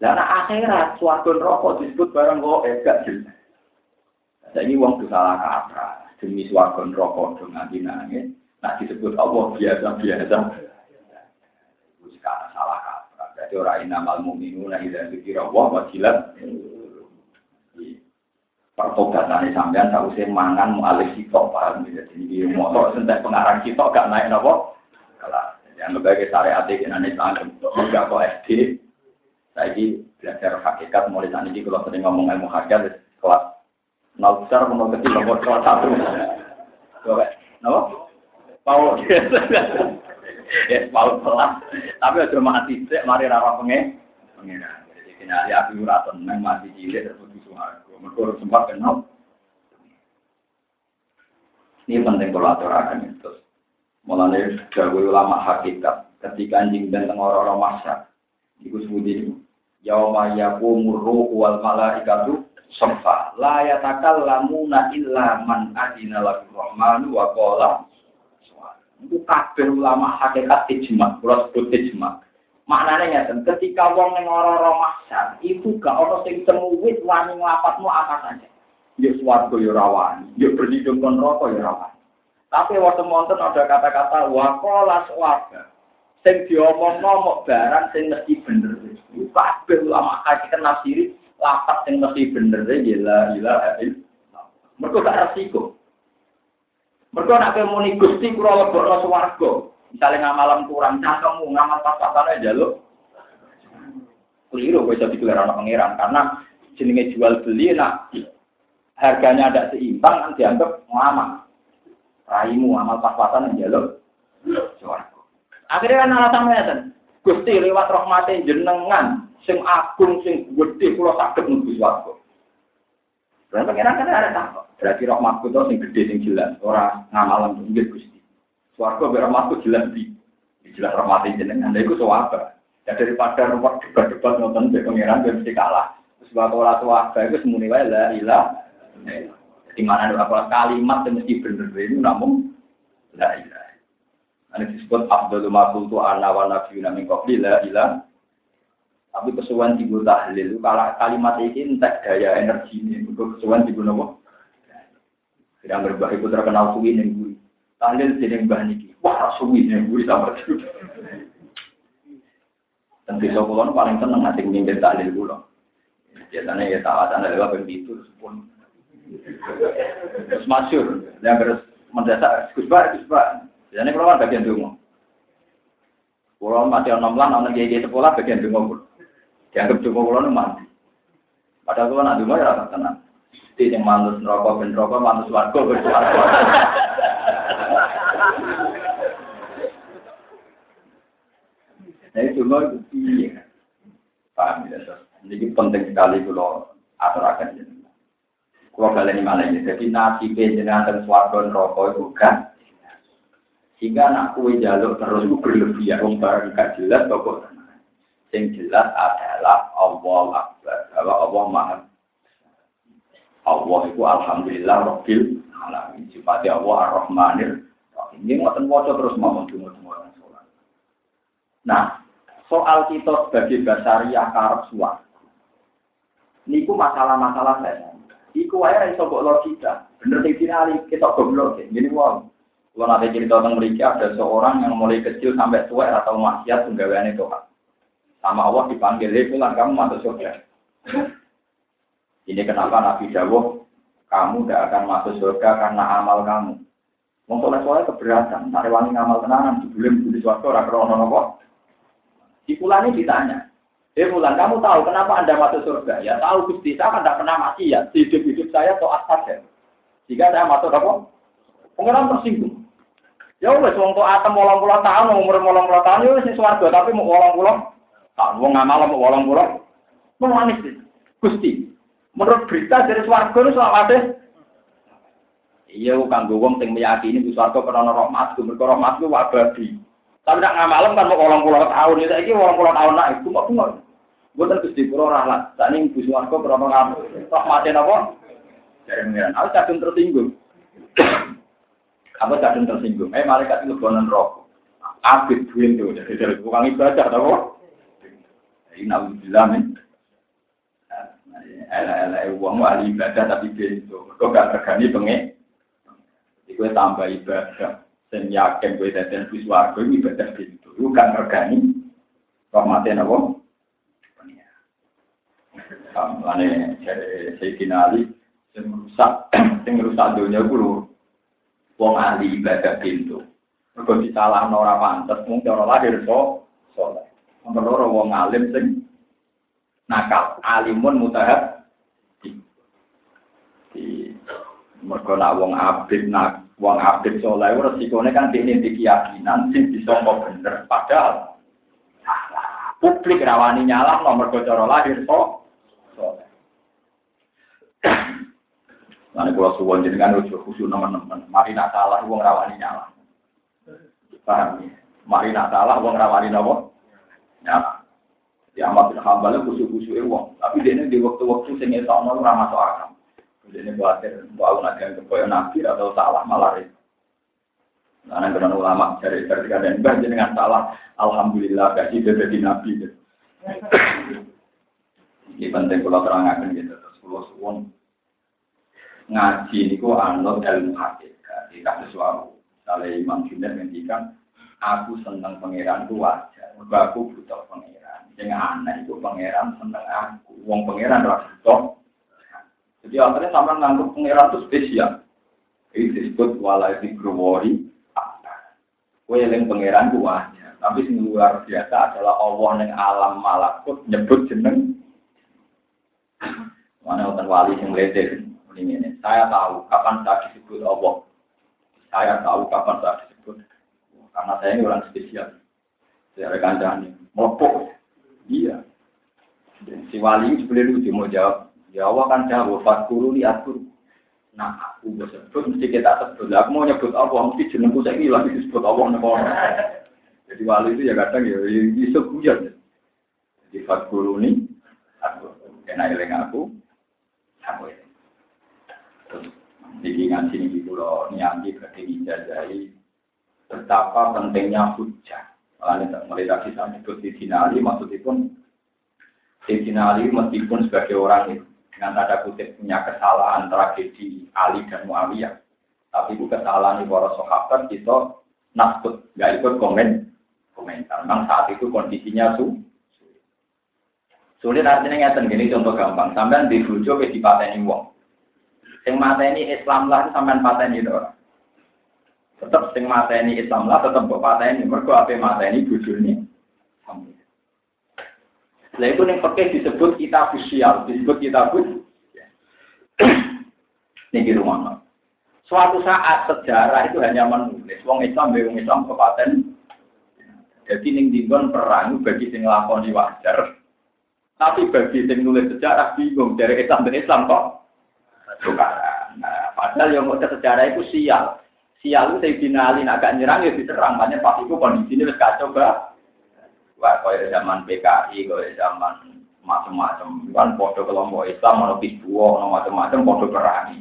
Lah akhirat suatu rokok disebut barang kok eh gak jelas. Uang itu salah kata demi suatu rokok dengan nangis. Nah disebut Allah biasa biasa. Itu salah kata. Jadi orang inamal mu'minu nah idza dzikra Allah wajilat. Pertobatan sampean sausé mangan mualif sitok paham? Ya jadi motor sentek pengarang sitok gak naik nopo kalah yang sebagai syariat di Indonesia enggak kok SD saya belajar hakikat mulai saat ini kalau sering ngomong ilmu hakikat kelas nol besar menol kecil nomor satu. Coba nopo mau ya mau kelas tapi udah mati sih mari rawa pengen pengen jadi kena ya aku rasa mati cilik terus suara mereka sempat kenal. Ini penting kalau aturakan itu. Mulai dari ulama hakikat, ketika anjing dan orang-orang masyarakat, itu sebut Yauma yakumur ruhu wal malaikatu safa la yatakallamuna illa man adina lahu rahmanu wa itu kabeh ulama hakikat ijma, kula sebut ijma. Maknanya ya, ketika wong ning ora-ora itu gak ono sing semuwit wani nglapatmu apa saja. Ya swarga ya rawani, ya berlindung kon roko ya rawani. Tapi waktu monten ada kata-kata wakola swarga. Sing diomong ngomong barang sing mesti bener. Kabeh ulama kaji kan nafsiri lapat sing mesti bener ya la ilaha illallah. Mergo gak resiko. Mergo nek muni Gusti kula lebokno Misalnya ngamalan kurang cangkemmu, ngamal pas-pasan aja lo. Keliru jadi gelar anak pangeran karena jenenge jual beli nak harganya ada seimbang kan dianggap ngamal. Raimu ngamal pas-pasan aja lo. Akhirnya kan alasan ngeten. Gusti lewat rahmate jenengan sing agung sing gedhe kula saged mlebu swarga. Lan pengiran kan ada tak. Berarti rahmatku itu sing gede sing jelas, ora ngamalan nggih Gusti. Swarga ber rahmatku jelas di jelas rahmate jenengan. Lha iku swarga. Ya daripada rumah debat-debat nonton be pengiran ben mesti kalah. Terus bakal ora swarga iku semune wae la ilah. Di mana ada kalimat yang mesti bener ini namun la ilah. Ini disebut Abdul Makultu Ana wa Nabiyuna min qabli la ilah. Tapi kesuwan digo tahlil, kalimat ini entek daya energi ini, untuk kesuwan digo nopo. Tidak berbah itu terkenal suwi ning guri. Tahlil sini mbah niki. Wah, suwi ning guri sama itu. Dan desa kula paling seneng hati mimpin tahlil kula. Biasanya ya tawatan lewat begitu pun. Terus masyur, yang harus mendesak, Gus Bar, Gus Bar. Jadi kalau kan bagian dungu. Kalau masih enam bulan, anak gigi sekolah bagian dungu pun. Dianggap dungu kalau mati. Padahal kalau nak dungu ya tenang. Di yang manus neraka ben manus warga ben. Nah itu itu piye. Paham ya, Ini penting sekali kalau aturakan. Kalau kalian ini malah ini, jadi nasi jenengan dan swarga neraka itu kan sehingga anak kue jaluk terus itu berlebihan. Wong barang gak jelas pokok Yang jelas adalah Allah Akbar. Bahwa Allah Maha. Allah itu Alhamdulillah Rabbil Alamin. Sifatnya Allah Ar-Rahmanir. Ini ngoten waca terus tunggu orang sholat. Nah, soal kita sebagai basariah karep suar. Niku masalah-masalah saya. Iku wae iso kok logika. Bener sing dinali kita goblok. Gini wong. Kalau nanti cerita tentang mereka ada seorang yang mulai kecil sampai tua atau maksiat penggawean itu Sama Allah dipanggil, pulang kamu masuk surga. Ini kenapa Nabi Dawuh, kamu tidak akan masuk surga karena amal kamu. Mau soleh keberatan, tak wangi ngamal tenanan, sebelum di suatu orang krono nopo. Pulang ini ditanya, eh pulang kamu tahu kenapa anda masuk surga? Ya tahu gusti, saya kan tidak pernah mati ya. Hidup hidup saya toat saja. Jika saya masuk apa? Pengiran tersinggung. Ya wes wong tok atem 80 tahun umur 80 tahun yo wis swarga tapi mau 80 tahun wong ngamal mau 80. Mau manis sih. Gusti. Menurut berita dari swarga itu selawase Iya, kanggo wong sing meyakini di swarga karena rahmat, mergo rahmat ku abadi. Tapi nak ngamalem kan mau 80 tahun, ya saiki 80 tahun nak iku kok ngono. Bukan Gusti kula rahmat. Sakning Gusti swarga karena ngamal. Rahmate napa? Dari mengira, aku kadung tersinggung. Apa kadang tersinggung? Eh malaikat itu bonan rokok. Abid duit itu jadi dari tukang ibadah, tahu? Ini nabi bilang nih. Ela-ela uang wali ibadah tapi itu. Kok gak tergani pengen? Iku tambah ibadah. Dan yakin gue dan biswargo ini ibadah itu. Iku gak tergani. Rahmatin apa? Kamane jadi Sayyidina Ali yang rusak, yang rusak dunia gue wong ahli ibadah pintu. Mergo disalah ora pantes mung cara lahir so saleh. Nomor loro wong alim sing nakal, alimun mutahab di mergo nak wong abid nak wong abid saleh resikone kan dene di keyakinan sing bisa kok bener padahal publik rawani nyalah nomor cara lahir saleh. Nanti kalau suwon jenengan udah khusus teman-teman. Mari nak salah, uang rawani nyala. Paham ya? Mari nak salah, uang rawani nopo. Nyala. Ya amat bin Hambal khusus-khusus uang. Tapi dia ini di waktu-waktu sing itu ramah masuk akal. Dia ini khawatir mau nanti yang kepoyo nabi atau salah malah itu. Karena dengan ulama dari ketika dan bah jenengan salah, alhamdulillah kasih jadi nabi. Ini penting kalau terangkan gitu. Terus kalau suwon ngaji niku anut ilmu hakikat di kasus. Misalnya Imam Junaid ngendikan, aku seneng pangeran ku wajar, aku butuh pangeran. Sing aneh iku pangeran seneng aku, wong pangeran ora butuh. Jadi akhirnya sama ngangguk pangeran itu spesial. Ini disebut walai di growori. Kue yang pangeran ku wajar. Tapi yang luar biasa adalah Allah yang alam malakut nyebut jeneng. Mana orang wali yang ledek ini. Saya tahu kapan saya disebut Allah. Saya tahu kapan saya disebut. Karena saya ini orang spesial. Dari kancane, mopok. Iya. Si wali boleh lucu mau jawab. Ya Allah kan jawab, fatkuru li atur. Nah, aku sebut, mesti kita sebut. Aku mau nyebut Allah, mesti jenengku saya ini lagi disebut Allah. Jadi wali itu ya kadang ya, bisa guyon. Jadi fatkuru ini, aku. Kena iling aku, aku ini. Terus, jadi ngaji ini pulau nianti bagi jajahi betapa pentingnya hujah. Makanya mulai tadi saya sebut di sinali, maksudnya pun Sayyidina Ali meskipun sebagai orang itu dengan tanda kutip punya kesalahan tragedi Ali dan Muawiyah. Tapi itu kesalahan para sahabat kita nasbut, nggak ikut komen komentar. Memang saat itu kondisinya su sulit artinya ngeten gini contoh gampang. Sampai di bujo ke di pateni wong. Sing mateni Islam lah sampean pateni ora. Tetap sing mateni Islam lah tetap kok pateni mergo ape mateni bojone. Nah itu yang pakai disebut kitab sosial, disebut kitab Ini rumah. Suatu saat sejarah itu hanya menulis. Wong Islam, wong Islam kepaten. Jadi ning dinggon perang bagi sing lakoni wajar. Tapi bagi sing nulis sejarah bingung dari Islam dan Islam kok. Nah, padahal yang mau sejarah itu sial. Sial saya dinalin agak nyerang ya diserang. Makanya pas itu kondisinya wis kacau bah. Wah, kaya zaman PKI, kaya zaman macam-macam. Kan podo kelompok Islam, ono bisbuo, ono macam-macam, podo perangi.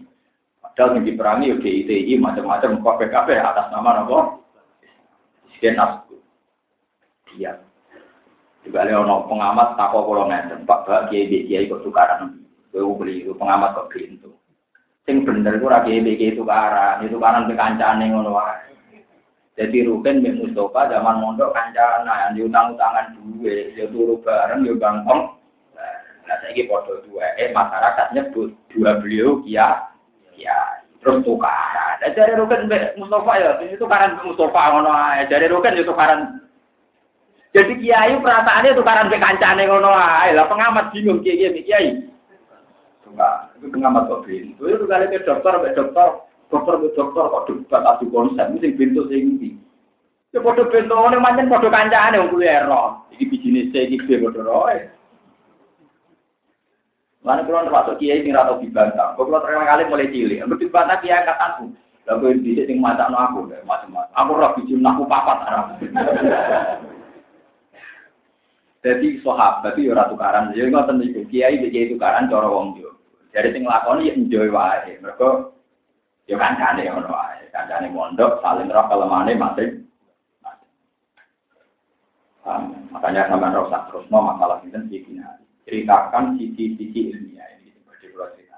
Padahal yang diperangi ya DITI, macam-macam, kok PKP atas nama nopo? Sekian. Iya. Juga ada ono pengamat tako kalau ngeten, Pak Pak Kiai Kiai kok tukaran. Gue beli pengamat kok itu. Sing bener gue Kiai Kiai tukaran, itu kanan kekancane ngono wae. Jadi Ruben bin Mustafa zaman mondok kancana yang diutang-utangan duwe, ya turu bareng ya gampang. Nah, ini foto dua, eh masyarakat nyebut dua beliau ya, ya terus tukaran. Nah, dari Ruben bin Mustafa ya, ini tukaran Mustafa ngono ae. Dari Ruben itu tukaran. Jadi kiai perasaannya tukaran ke kancane ngono ae. Lah pengamat bingung kiai kiai. Enggak, itu pengamat kok bingung. Itu kali ke dokter, ke dokter dokter ke dokter kok debat adu konsep mesti sing ndi ya padha bentone pancen padha kancane wong kuwi ero iki bijine C iki B padha roe Mana kalau termasuk kiai sing rata dibantah, kok kalau terkenal kali mulai cilik, aku dibantah kiai angkatanku. Lalu di sini mata no aku, macam-macam. Aku roh bijim aku papat arah. Jadi sahabat itu ora tukaran, jadi ngoten niku kiai iki tukaran cara wong yo. Jadi sing lakoni enjoy wae. Mergo Ya kancane ngono wae. Kancane mondok saling roh kelemane masing Um, makanya sampai rosak terus mau masalah ini sisinya ceritakan sisi-sisi ilmiah ini seperti cerita.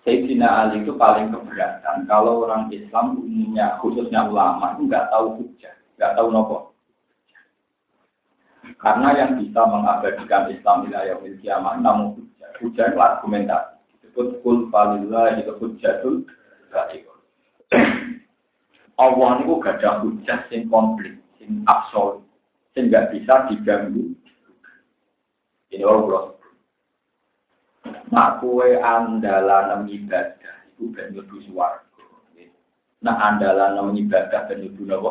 Sayyidina Ali itu paling keberatan kalau orang Islam umumnya khususnya ulama itu nggak tahu hujah, nggak tahu nopo. Karena yang bisa mengabadikan Islam wilayah kiamat namun hujah itu argumentasi disebut kul falillah itu hujatul balikun. Allah itu gak ada hujah sing komplit, sing absolut, sing gak bisa diganggu. Ini orang pulau. Nah, kue andalan ibadah itu ben mlebu swarga. Nah, andalan ibadah ben mlebu napa?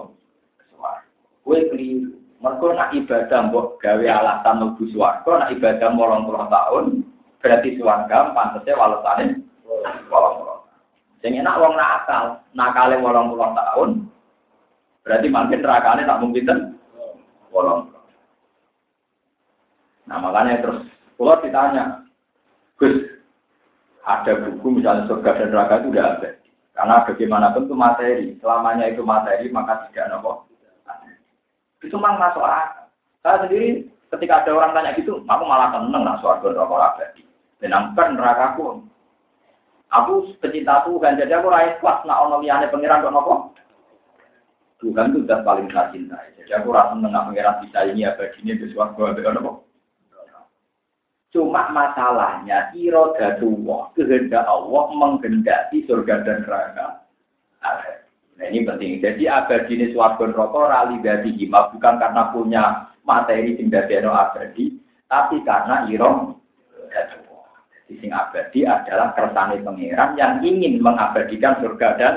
Swarga. Kue keliru. Mergo nak ibadah mbok gawe alasan mlebu swarga, nak ibadah 80 tahun, berarti suarga pantasnya walasane wolong puluh. Sing enak wong nakal, nakale wolong puluh tahun, berarti makin nerakane tak mungkin kan wolong Nah makanya terus kalau ditanya, Gus, ada buku misalnya surga dan neraka itu udah ada. Karena bagaimanapun itu materi, selamanya itu materi maka tidak nopo. Itu memang masuk akal. Saya sendiri ketika ada orang tanya gitu, aku malah seneng nah suarga neraka abadi. Menangkan nerakaku. Aku pecinta Tuhan, jadi aku raih kuat nak ono liyane pangeran kok nopo. Tuhan itu sudah paling saya cintai. Jadi aku rasa menang pangeran bisa ini abadinya di suarga ada nopo. Cuma masalahnya irodatullah, kehendak Allah menghendaki surga dan neraka. Nah ini penting. Jadi abadi ini suarga neraka rali dari hima bukan karena punya materi sing dadi abadi, tapi karena sing abadi adalah kersane pangeran yang ingin mengabadikan surga dan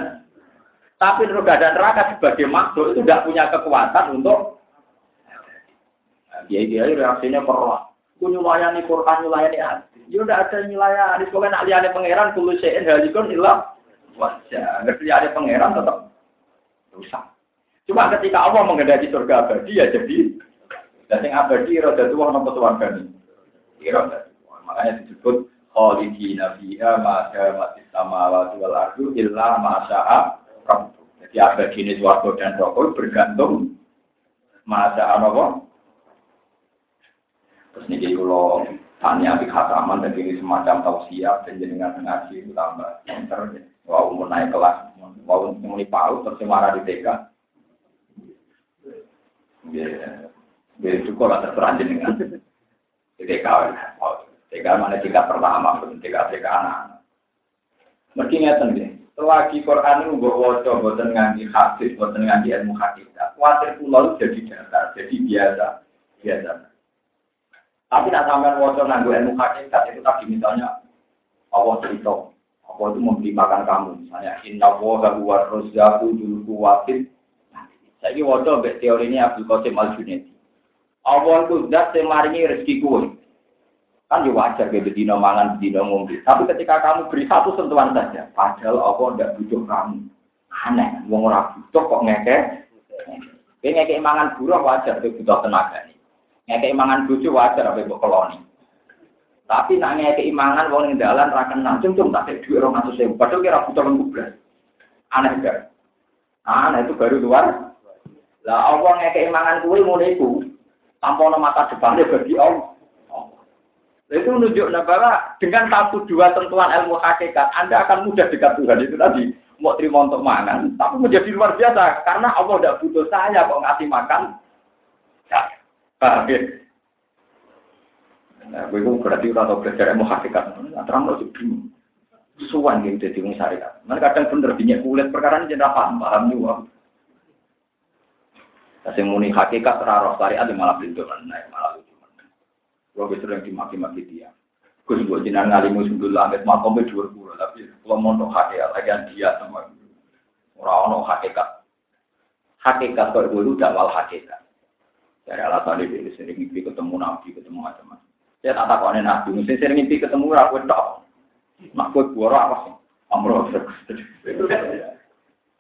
tapi surga dan neraka sebagai makhluk itu tidak punya kekuatan untuk Dia dia reaksinya perlah. Ku nyulayani Quran nyulayani hati. Ya udah ada nyulayani. Pokoknya nak lihat pangeran kulo sein halikun ilah wajah. Ngerti ada pangeran tetap rusak. Cuma ketika Allah mengendaki surga abadi ya jadi dan yang abadi roda tua nopo suarga ini. Roda Makanya disebut khalidina fiha ma mati sama wal ardu illa ma sya'a Jadi abadi ini suarga dan rokok bergantung ma sya'a nopo. Terus ini kalau tanya di khataman dan ini semacam tausiah dan jenengan ngaji itu tambah enter wow mau naik kelas wow mau paut terus marah di TK. Ya cukup lah terserah jenengan. Di TK TK mana tingkat pertama TK TK anak. Mesti ngeten deh selagi Quran itu gue wajah buatan ngaji hadis buatan ngaji ilmu hakikat. Khawatir pulau jadi dasar jadi biasa biasa. Tapi nak sampai wajah nganggu ilmu hakikat itu tadi misalnya Allah cerita Allah itu memberi makan kamu. Misalnya inna wa huwa rozzaku dulu kuwatin saya ini wajah teori ini Abdul Qasim Al Junaidi Allah itu zat yang maringi rezeki kue. Kan ya wajar kayak bedino mangan, bedino ngombe. Tapi ketika kamu beri satu sentuhan saja, padahal Allah tidak butuh kamu. Aneh, wong ora butuh kok ngeke. Kayak ngeke mangan buruh wajar, dia butuh tenaga nih. Ngeke mangan bucu wajar, apa ibu koloni. Tapi nak ngeke imangan wong yang dalan ra kenal, cung tak duit atau sewu. Padahal kira butuh lembublas. Aneh gak? Aneh itu baru luar. Lah Allah ngeke imangan kue mulai tanpa mata depannya bagi Allah. Itu menunjukkan bahwa dengan satu dua tentuan ilmu hakikat, Anda akan mudah dekat Tuhan. Itu tadi, mau terima untuk mangan, tapi menjadi luar biasa. Karena Allah tidak butuh saya kok ngasih makan. Ya, paham ya? Nah, gue berarti udah tahu belajar ilmu hakikat. Nah, terang lo bingung. Suwan gitu jadi syariat. Mereka kadang bener binyak kulit perkara ini jadi paham, paham juga. Kasih muni hakikat terarah syariat malah pintu naik malah Gue sering dimaki-maki dia. Gue buat jinan ngalimu sundul langit makom dua puluh tapi kalau mau untuk hakikat lagi dia sama orang orang hakikat. Hakikat kalau dulu wal hakikat. Dari alasan ini sering mimpi ketemu nabi ketemu macam-macam. Saya tak aneh nabi, mesti sering mimpi ketemu aku tak. Mak gue buara apa sih? Amro.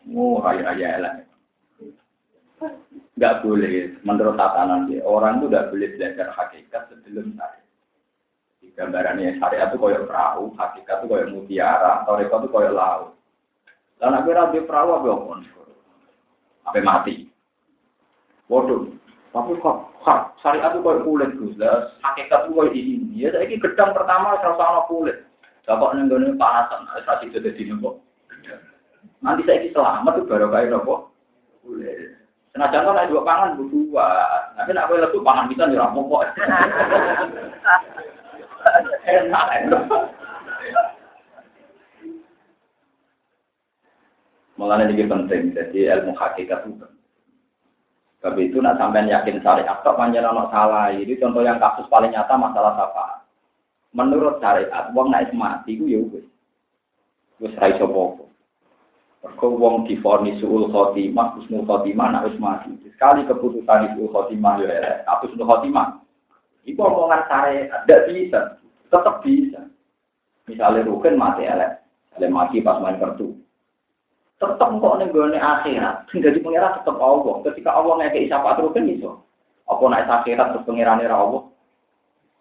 Oh, raya-raya elang nggak boleh menurut tatanan dia orang itu nggak boleh belajar hakikat sebelum syariat. Di gambarannya syariat itu koyok perahu, hakikat itu koyok mutiara, toreko itu koyok laut. Dan aku rabi perahu apa pun, apa mati. Waduh, tapi kok syariat itu koyok kulit gus, lah hakikat itu koyok ini. Ya saya ini gedang pertama serasa sama kulit. Bapak nenggone panasan, saya sih jadi nopo. Nanti saya ini selamat tuh baru kayak nopo kulit. Senajan kan dua pangan berdua. Nanti nak boleh lesu pangan bisa nih rampung kok. Enak. Mulanya ini penting, jadi ilmu hakikat itu Tapi itu nak sampai yakin syariat, kok panjang anak salah. Ini contoh yang kasus paling nyata masalah apa? Menurut syariat, uang naik mati itu ya wis. Wis ra iso Mergo wong difonis suul khotimah, husnul khotimah, nak mati. Sekali keputusan suul khotimah ya elek, apa husnul khotimah. Iku omongan sare tidak bisa, tetap bisa. Misalnya Rukin mati elek, elek mati pas main kartu. Tetap kok gue akhirat, jadi pengirat tetap Allah. Ketika Allah ngekei syafaat Rukin iso. Apa naik akhirat terus pengirane Allah?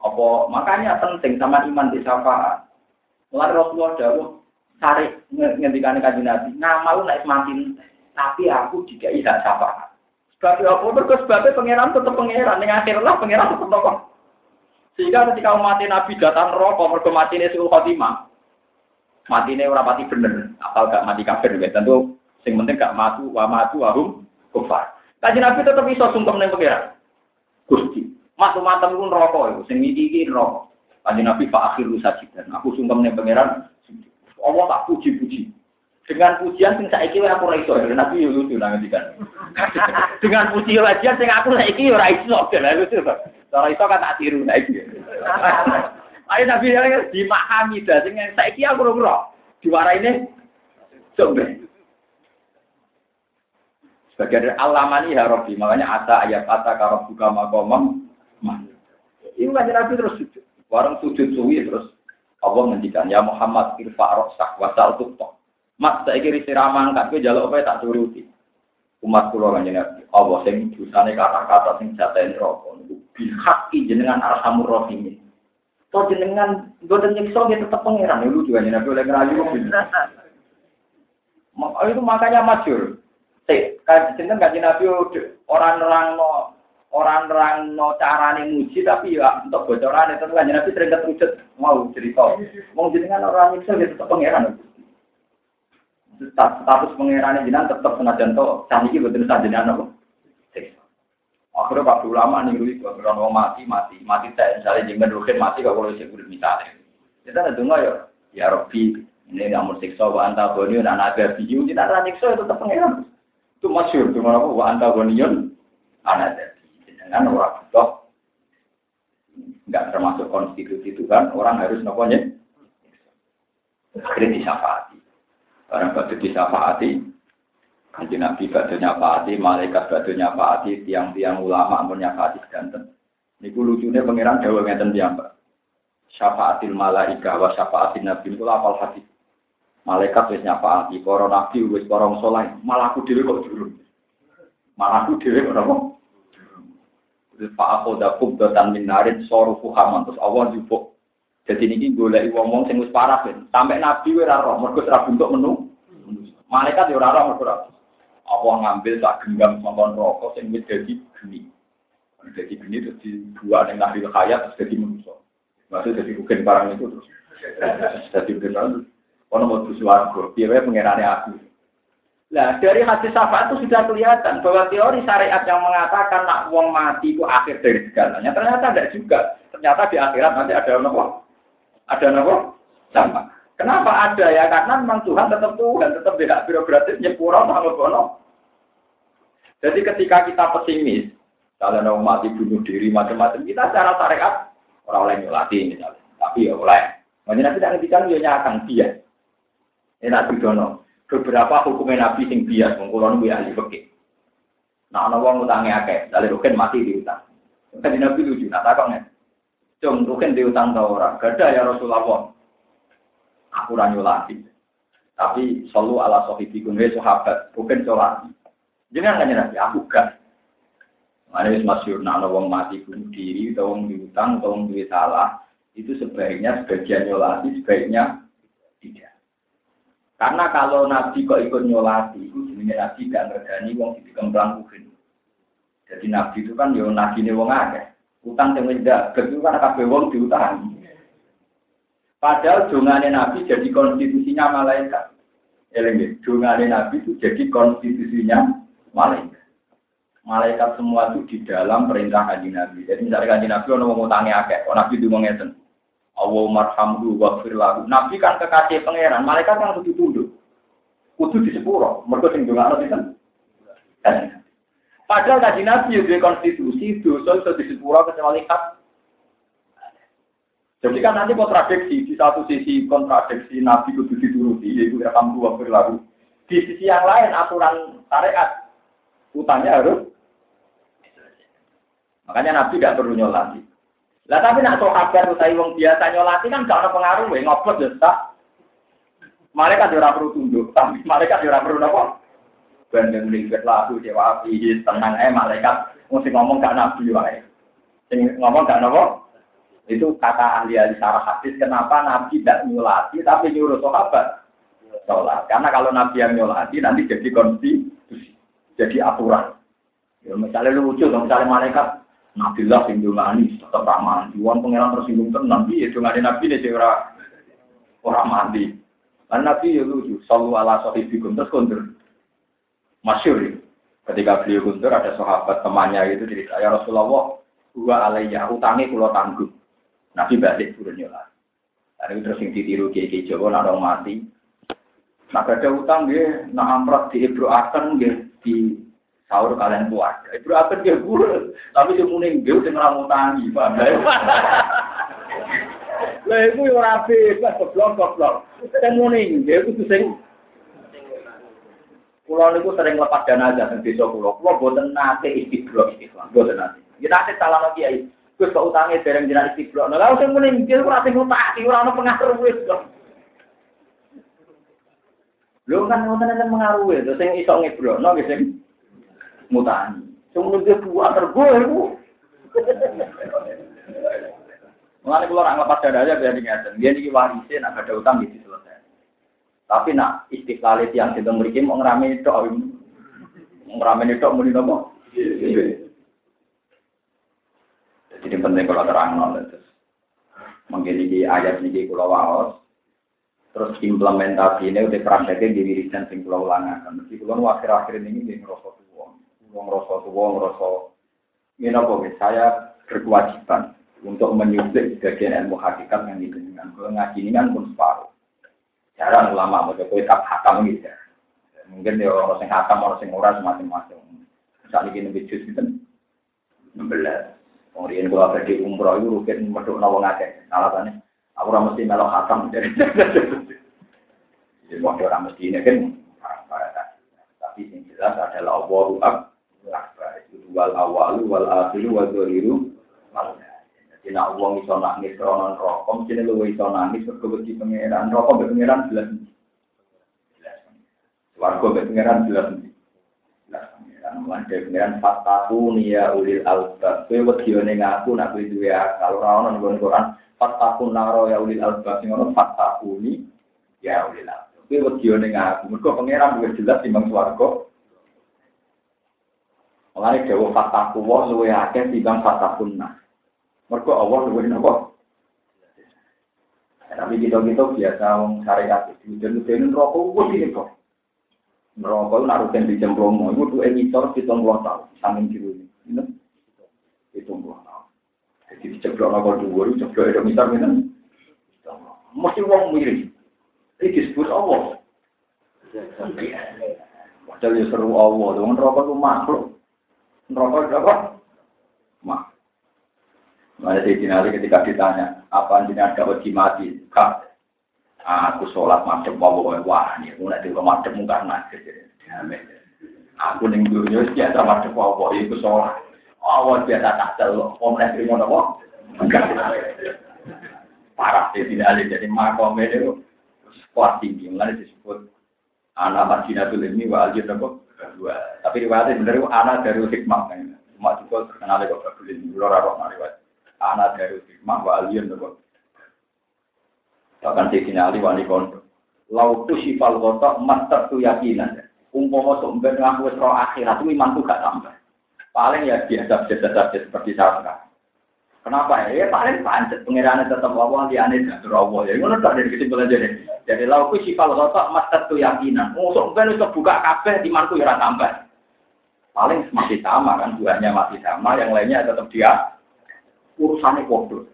Apa makanya penting sama iman di syafaat. Mulai Rasulullah jawab, tarik ngendikan kaji nabi nama lu naik semakin tapi aku tidak bisa siapa sebab apa? Berkes sebabnya pangeran tetap pangeran yang akhir lah pangeran tokoh. Sehingga ketika mati nabi datang rokok mereka mati ini suul mati ini orang mati bener apal gak mati kafir gitu tentu sing penting gak matu wa matu wahum kufar. Kaji nabi tetap bisa sungkem nih pangeran. Gusti matu matem rokok itu sing iki rokok kaji nabi pak akhir sajidan. Aku sungkem nih pangeran Allah tak puji-puji. Dengan pujian sing saiki aku ora iso, Nabi yo lucu nang ngendikan. Dengan puji wajian sing aku saiki ora iso, lha lucu to. Ora iso kan tak tiru saiki. Ayo Nabi yang dimahami dah sing saiki aku ora diwaraine coba. Sebagai dari alamani ya Rabbi, makanya asa ayat asa karab buka makomam. Ini kan Nabi terus sujud. Warung sujud suwi terus Allah ngendikan ya Muhammad irfa rosak wasal tuktok. Mas saya kiri siraman angkat gue jaluk apa tak turuti. Umat kula kan Nabi. Allah sing dosane kata-kata sing jatain rokok. Bihaki jenengan arhamur rahim. Kau jenengan boten nyiksa dia tetap pangeran. Lu juga Nabi oleh ngerayu. Itu makanya masyur. Kayak jenengan kaji Nabi orang-orang orang-orang no carane muji tapi ya untuk bocoran itu kan nabi sering ketujuh mau cerita. Mau jenengan orang itu dia tetap pangeran status pangeran jenengan tetap senajan to canggih betul saja jenengan apa akhirnya pak ulama nih gue kalau mau mati mati mati saya misalnya jangan rukin mati kalau saya udah misalnya kita ada dengar ya ya Robi ini mau siksa wa anta boniun anak nabi. Biu tidak ada siksa itu tetap pangeran itu masyur cuma apa wa anta boniun anak dengan orang butuh nggak termasuk konstitusi Tuhan, orang harus noponya akhirnya disafaati. Orang batu disafaati, kanji Nabi batu nyafaati, malaikat batu nyafaati, tiang-tiang ulama pun nyafaati sedanten. Niku lucunya pangeran Jawa ngeten tiang pak. Syafaatil malaika wa syafaatil nabi itu apal hati. Malaikat wis nyafaati, para nabi wis para soleh, malah aku kok jurun. Malah aku dhewe kok napa? Pak aku udah kubdotan minarin soru fuhaman terus Allah jupuk. Jadi ini boleh ngomong sing wis parah ben. Sampai Nabi ora roh mergo ora bentuk menu. Malaikat ya ora roh mergo Allah ngambil tak genggam sangkon rokok sing wis dadi geni. Jadi geni terus dibuat ning lahir hayat terus jadi manusia. Maksud jadi bukan barang itu terus. Jadi benar. Ono mau tuh suaraku, piye pengenane aku. Nah, dari hadis syafaat itu sudah kelihatan bahwa teori syariat yang mengatakan nak wong mati itu akhir dari segalanya. Ternyata tidak juga. Ternyata di akhirat nanti ada nopo. Ada nopo? Sama. Kenapa ada ya? Karena memang Tuhan tetap Tuhan, tetap tidak birokratis, nyepura, bono. Jadi ketika kita pesimis, kalau mau mati bunuh diri macam-macam, kita secara syariat orang lain nyolati misalnya. Tapi ya oleh. Makanya tidak ngertikan ya nyakang dia. Enak bidono beberapa hukumnya Nabi sing bias mengkulon gue ahli fikih. Nah, ana wong utange akeh, dalil rugen mati di utang. Kan Nabi lucu, nah takon ya. Cung rugen di utang ta ora? Gada ya Rasulullah. Aku ora nyolati. Tapi selalu ala sahibi kun sahabat, rugen nyolati. Jangan kan Nabi, aku gak. Mana wis masyhur nah ana wong mati bunuh diri, atau wong diutang, atau wong salah, itu sebaiknya sebagian nyolati, sebaiknya tidak. Karena kalau Nabi kok ikut nyolati, itu jenisnya Nabi gak ngergani wong di kembang kuhin. Jadi Nabi itu kan yo Nabi ini wong akeh. Utang yang mendak, itu kan kabeh wong diutangi. Padahal jongane Nabi jadi konstitusinya malaikat. Eleng jongane Nabi itu jadi konstitusinya malaikat. Malaikat semua itu di dalam perintah Nabi. Jadi misalnya Nabi orang mau utangnya akeh, Nabi itu ngeten. Allah marhamdu wa firlahu. Nabi kan kekasih pangeran, malaikat kan kudu tunduk. Kudu di sepuro, mereka sing dongakno sinten? Padahal kaji Nabi di konstitusi dosa iso di sepuro kecuali hak. Jadi kan nanti kontradiksi di satu sisi kontradiksi Nabi kudu dituruti yaitu marhamdu wa firlahu. Di sisi yang lain aturan syariat utangnya harus Makanya Nabi tidak perlu nyolati. Lah tapi nak sahabat utawi wong biasa nyolati kan gak ada pengaruh we ngopot ya tak. Malaikat ora perlu tunduk, tapi malaikat ora perlu napa? Bandeng lingkar lagu dewa api tenang eh malaikat mesti ngomong gak nabi wae. Sing ngomong gak napa? Itu kata ahli-ahli syarah hadis kenapa nabi tidak nyolati tapi nyuruh sahabat sholat. Karena kalau nabi yang nyolati nanti jadi konstitusi, jadi aturan. Ya, misalnya lucu, misalnya malaikat Nabilah sing dongani tetap ramah. Juan pangeran tersinggung. Iya dongani Nabi ini sing ora ora mandi. Kan Nabi ya lucu. Sallu ala sahibikum terus kundur. Masyur ya. Ketika beliau kundur ada sahabat temannya itu cerita ya Rasulullah gua alaiya utangi kulo tanggung. Nabi balik turun nyolat. Dan itu terus yang ditiru kiai Jawa nak mati. Nah ada utang dia, nak amrat di Ibro Akan dia di sahur kalian keluarga. Ibu apa dia guru, tapi dia muni dia udah ngelamun tangi, ya? Lah ibu yang rapi, pas goblok goblok. Dan muni dia itu sing Pulau itu sering lepas aja di desa pulau. Pulau buatan nate istiqro istiqro, buatan nate. Kita nate salah lagi ya. Gus kok utange dereng jenengan istiqlal. Lah sing muni mikir ora sing utang, ora ono pengaruh kok. Lho kan wonten enten pengaruh e, sing iso ngebrokno nggih sing mutani. Sing muni buat tergo iku. Mulane kula ora nglepas dada aja biar ngeten. Biar iki warise nak ada utang iki selesai. Tapi nak istiqlal yang kita mriki mau ngrame tok. Ngrame tok muni nopo? Jadi penting kalau terang nol terus mungkin ini ayat ini kalau waos terus implementasi ini udah prakteknya di wiridan sing pulau ulangakan. Mesti pulau akhir-akhir ini di ngerosot ngerosot tua, ngerosot ini apa saya berkewajiban untuk menyuntik sebagian ilmu hakikat yang dikenal. Kalau ngaji ini kan pun separuh. Jarang ulama mau coba tak hakam gitu ya. Mungkin dia orang sing hakam, orang sing ora semacam-macam. Misalnya ini lebih jus gitu. 16. Kemudian kalau di umroh itu rukin meduk nawa ngake. Alasannya, aku ora mesti melok hatam. Jadi mau orang mesti ini kan tapi yang jelas adalah Allah akbar. Itu wal awalu wal akhiru wal dhaliru Jadi nak uang iso nangis kronon rokok, mesti lu iso nangis berkebeti pangeran rokok pangeran jelas. Jelas. Warga pangeran jelas. Mulai dari pengiran fataku ya ulil albab. Kue wedione ngaku nak kue duwe. Ora ono ning Quran fataku naro ya ulil albab. Sing ono fataku ni ya ulil albab. Kue wedione ngaku. Mergo pengiran duwe jelas timbang swarga. Mulane dewa fataku wa luwe akeh timbang fatakunna. Mergo Allah luwe napa? Tapi kita-kita biasa wong syariat itu. Jadi rokok wis ini kok. Merokok nak rutin di Jembromo, itu tuh editor hitung puluh tahun, samping jiru ini. Hitung puluh tahun. Jadi diceblok nokol dua, diceblok itu misal ini. Mesti uang mirip. Ini disebut Allah. Padahal ya seru Allah, dengan rokok itu makhluk. neraka berapa? Mak. Mana si Ali ketika ditanya, apa ini ada uji mati? Kak, aku sholat macam wabu wabu wah ini aku nanti kalau macam enggak ngajar jadi aku nunggu nyus dia sama cepat wabu itu sholat. Awal biasa tak tak tahu om nanti mau nopo parah sih tidak ada jadi makom itu kuat tinggi. Mana disebut anak madinatul ini wa aljir nopo dua tapi riwayatnya benar anak dari hikmah cuma juga terkenal kok berbeda luar roh riwayat anak dari hikmah wa aljir nopo Bahkan di sini Ali wani kondo. Lautu sifal kotok master tu yakinan. Umpama sumber ngaku wis akhirat itu iman tuh gak tambah. Paling ya biasa biasa saja seperti saya sekarang. Kenapa ya? Ya paling pancet pengirannya tetap Allah liane jatuh Allah. Ya ngono tak dari kesimpulan jadi. Jadi lautu sifal kotok master tu yakinan. Musuh ben itu buka kabeh di mantu ya tambah. Paling masih sama kan, duanya masih sama, yang lainnya tetap dia urusannya kodoh.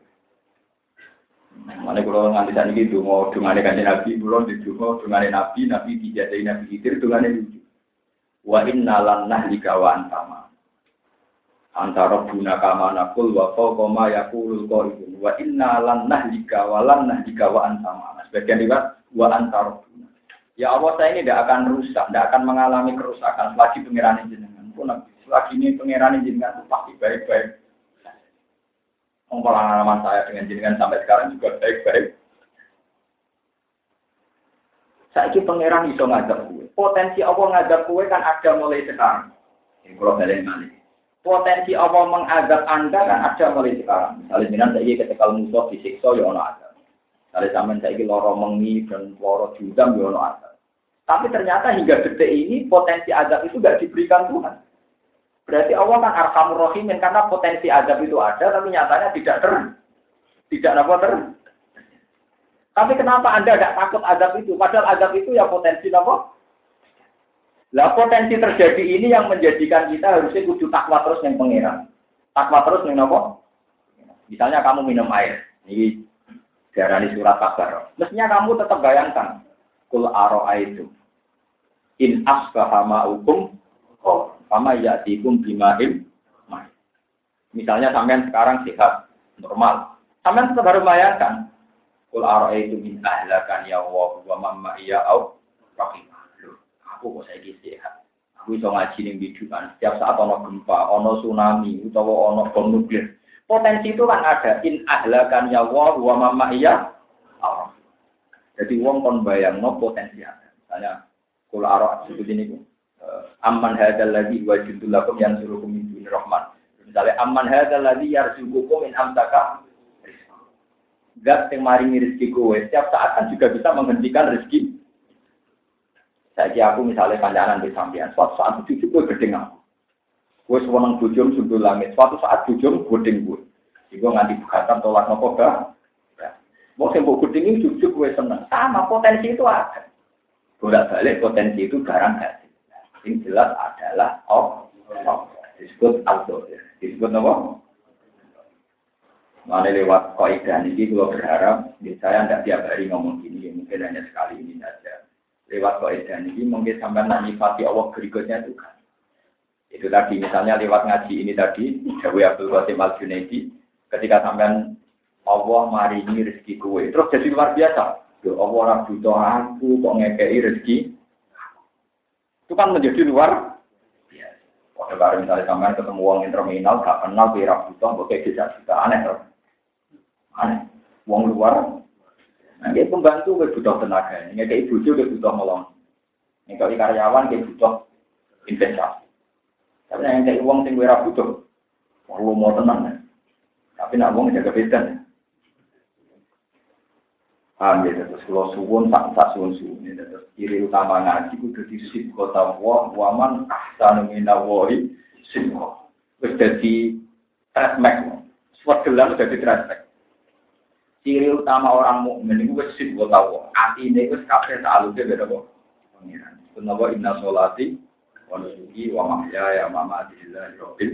Mana kalau nganti saat ini dungo, dungane kanjeng Nabi, belum di dungo, dungane Nabi, Nabi dijadai Nabi Khidir, dungane lucu. Wa inna lan nahlika wa antama. Antara buna kama nakul wa koma yakulul koribun. Wa inna lan nahlika wa lan nahlika wa antama. Sebagian riwayat wa antara buna. Ya Allah saya ini tidak akan rusak, tidak akan mengalami kerusakan selagi pengiran jenengan. Pun selagi ini pengiran jenengan itu pasti baik-baik pengalaman saya dengan jenengan sampai sekarang juga baik-baik. Saya ini pangeran bisa ngajak kue. Potensi Allah ngajak kue kan ada mulai sekarang. Ini kalau balik balik. Potensi Allah mengajak anda kan ada mulai sekarang. Misalnya jenengan saya ini ketika musuh disiksa ya ada. Misalnya zaman saya ini loro mengi dan loro judam ya ada. Tapi ternyata hingga detik ini potensi azab itu gak diberikan Tuhan. Berarti Allah kan arhamur rahimin karena potensi azab itu ada tapi nyatanya tidak ter tidak apa ter. Tapi kenapa Anda tidak takut azab itu? Padahal azab itu ya potensi apa? Lah potensi terjadi ini yang menjadikan kita harusnya kudu takwa terus yang pengiran. Takwa terus yang apa? Misalnya kamu minum air. Ini darah surat kabar. Mestinya kamu tetap bayangkan. Kul aro itu. In asbaha ma'ukum. Oh, sama ya dikum bimaim. Misalnya sampean sekarang sehat, normal. Sampean tetap harus bayangkan. Kul ara itu min ahlakan ya Allah wa mamma iya au rahimah. Aku kok saya sehat. Aku iso ngaji ning bidukan. Setiap saat ono gempa, ono tsunami, utawa ono bom nuklir. Potensi itu kan ada in ahlakan ya wa wa mama iya Allah. Jadi wong kon bayang no potensi ada. Misalnya kalau arah seperti ini uh, aman hadal lagi wajibul lakum yang suruh min rahman. Misalnya aman hadal lagi yarzuqukum in amsaka Zat yang maringi rezeki kowe setiap saat kan juga bisa menghentikan rezeki. Saya aku misalnya kandangan di sampean, suatu saat cucu gue gede aku. Gue sewenang bujum sundul langit, suatu saat bujum guding gue. Jadi nganti bukatan tolak nopo gak. Mau sembuh guding ini cucu gue seneng. Sama potensi itu ada. Bolak balik potensi itu garang hasil. Yang jelas adalah oh, oh. disebut auto. Disebut nopo Mana lewat kaidah ini, kalau berharap, saya tidak tiap hari ngomong gini, mungkin hanya sekali ini saja. Lewat kaidah ini, mungkin sampai pati Allah berikutnya itu kan. Itu tadi, misalnya lewat ngaji ini tadi, Jawa Abdul Qasim Al Junaidi, ketika sampai Allah maringi rezeki kue, terus jadi luar biasa. Yo Allah orang butuh aku, kok ngekei rezeki. Itu kan menjadi luar biasa. Pada misalnya sampai ketemu uang terminal, gak kenal, kira butuh, kok kayak bisa aneh. Aneh. Wong luar. Nah, dia pembantu gue butuh tenaga. Ini kayak ibu juga butuh melong. Ini kalau karyawan dia butuh investasi. Tapi yang kayak uang sing gue butuh. Perlu mau tenang ya. Tapi nak uang jaga beda. Paham ya, terus kalau suwun tak tak suwun suwun. Terus ciri utama ngaji itu jadi sip kota wah waman ahsanu minawahi sip Terus jadi trasmek. Swegelan jadi trasmek ciri utama orang mukmin itu wis gue tahu. Atine wis kabeh salute beda kok. Pengiran. Kenapa inna sholati wa nusuki wa mahyaya wa mamati lillahi rabbil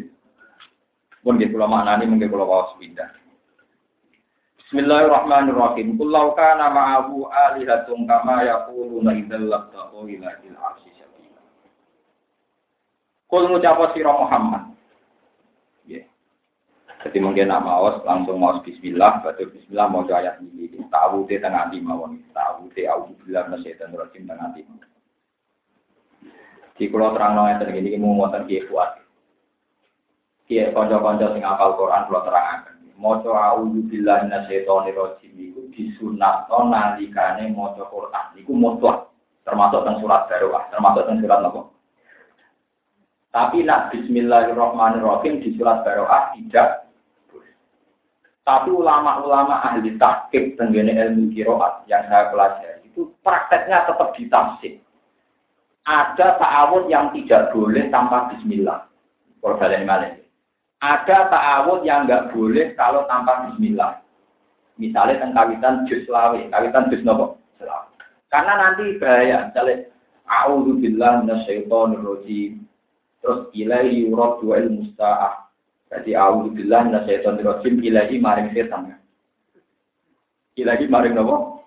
pun pulau mana ini mungkin pulau kawas pindah. Bismillahirrahmanirrahim. Kullau kana ma'ahu alihatun kama yaquluna idzal labtaqu ila il arsy. Kul ngucap sira Muhammad. Jadi mungkin nak maos langsung maos Bismillah, baca Bismillah mau ayat ini. Tahu di tengah di mawon, tahu di aku bilang dan rojim tengah di. Di pulau terang nongnya tergini mau ngotot kiai kuat. Kiai konco-konco sing apal Quran pulau terang akan. Moco auzu billahi minasyaitonir rajim iku disunatno nalikane maca Quran. Iku mutlak termasuk teng surat Baroah, termasuk teng surat apa? Tapi nak bismillahirrahmanirrahim di surat Baroah tidak tapi ulama-ulama ahli tahqiq tenggene ilmu kiroat yang saya pelajari itu prakteknya tetap ditafsir. Ada ta'awud yang tidak boleh tanpa bismillah. Ada ta'awud yang nggak boleh kalau tanpa bismillah. Misalnya tentang kawitan jus lawe, kawitan jus nopo Karena nanti bahaya. Misalnya, A'udhu billah minasyaitonir. Terus ilaihi yuraddu al-musta'ah jadi auzubillah minasyaitonir rajim ilahi maring setan. Ilahi maring nopo?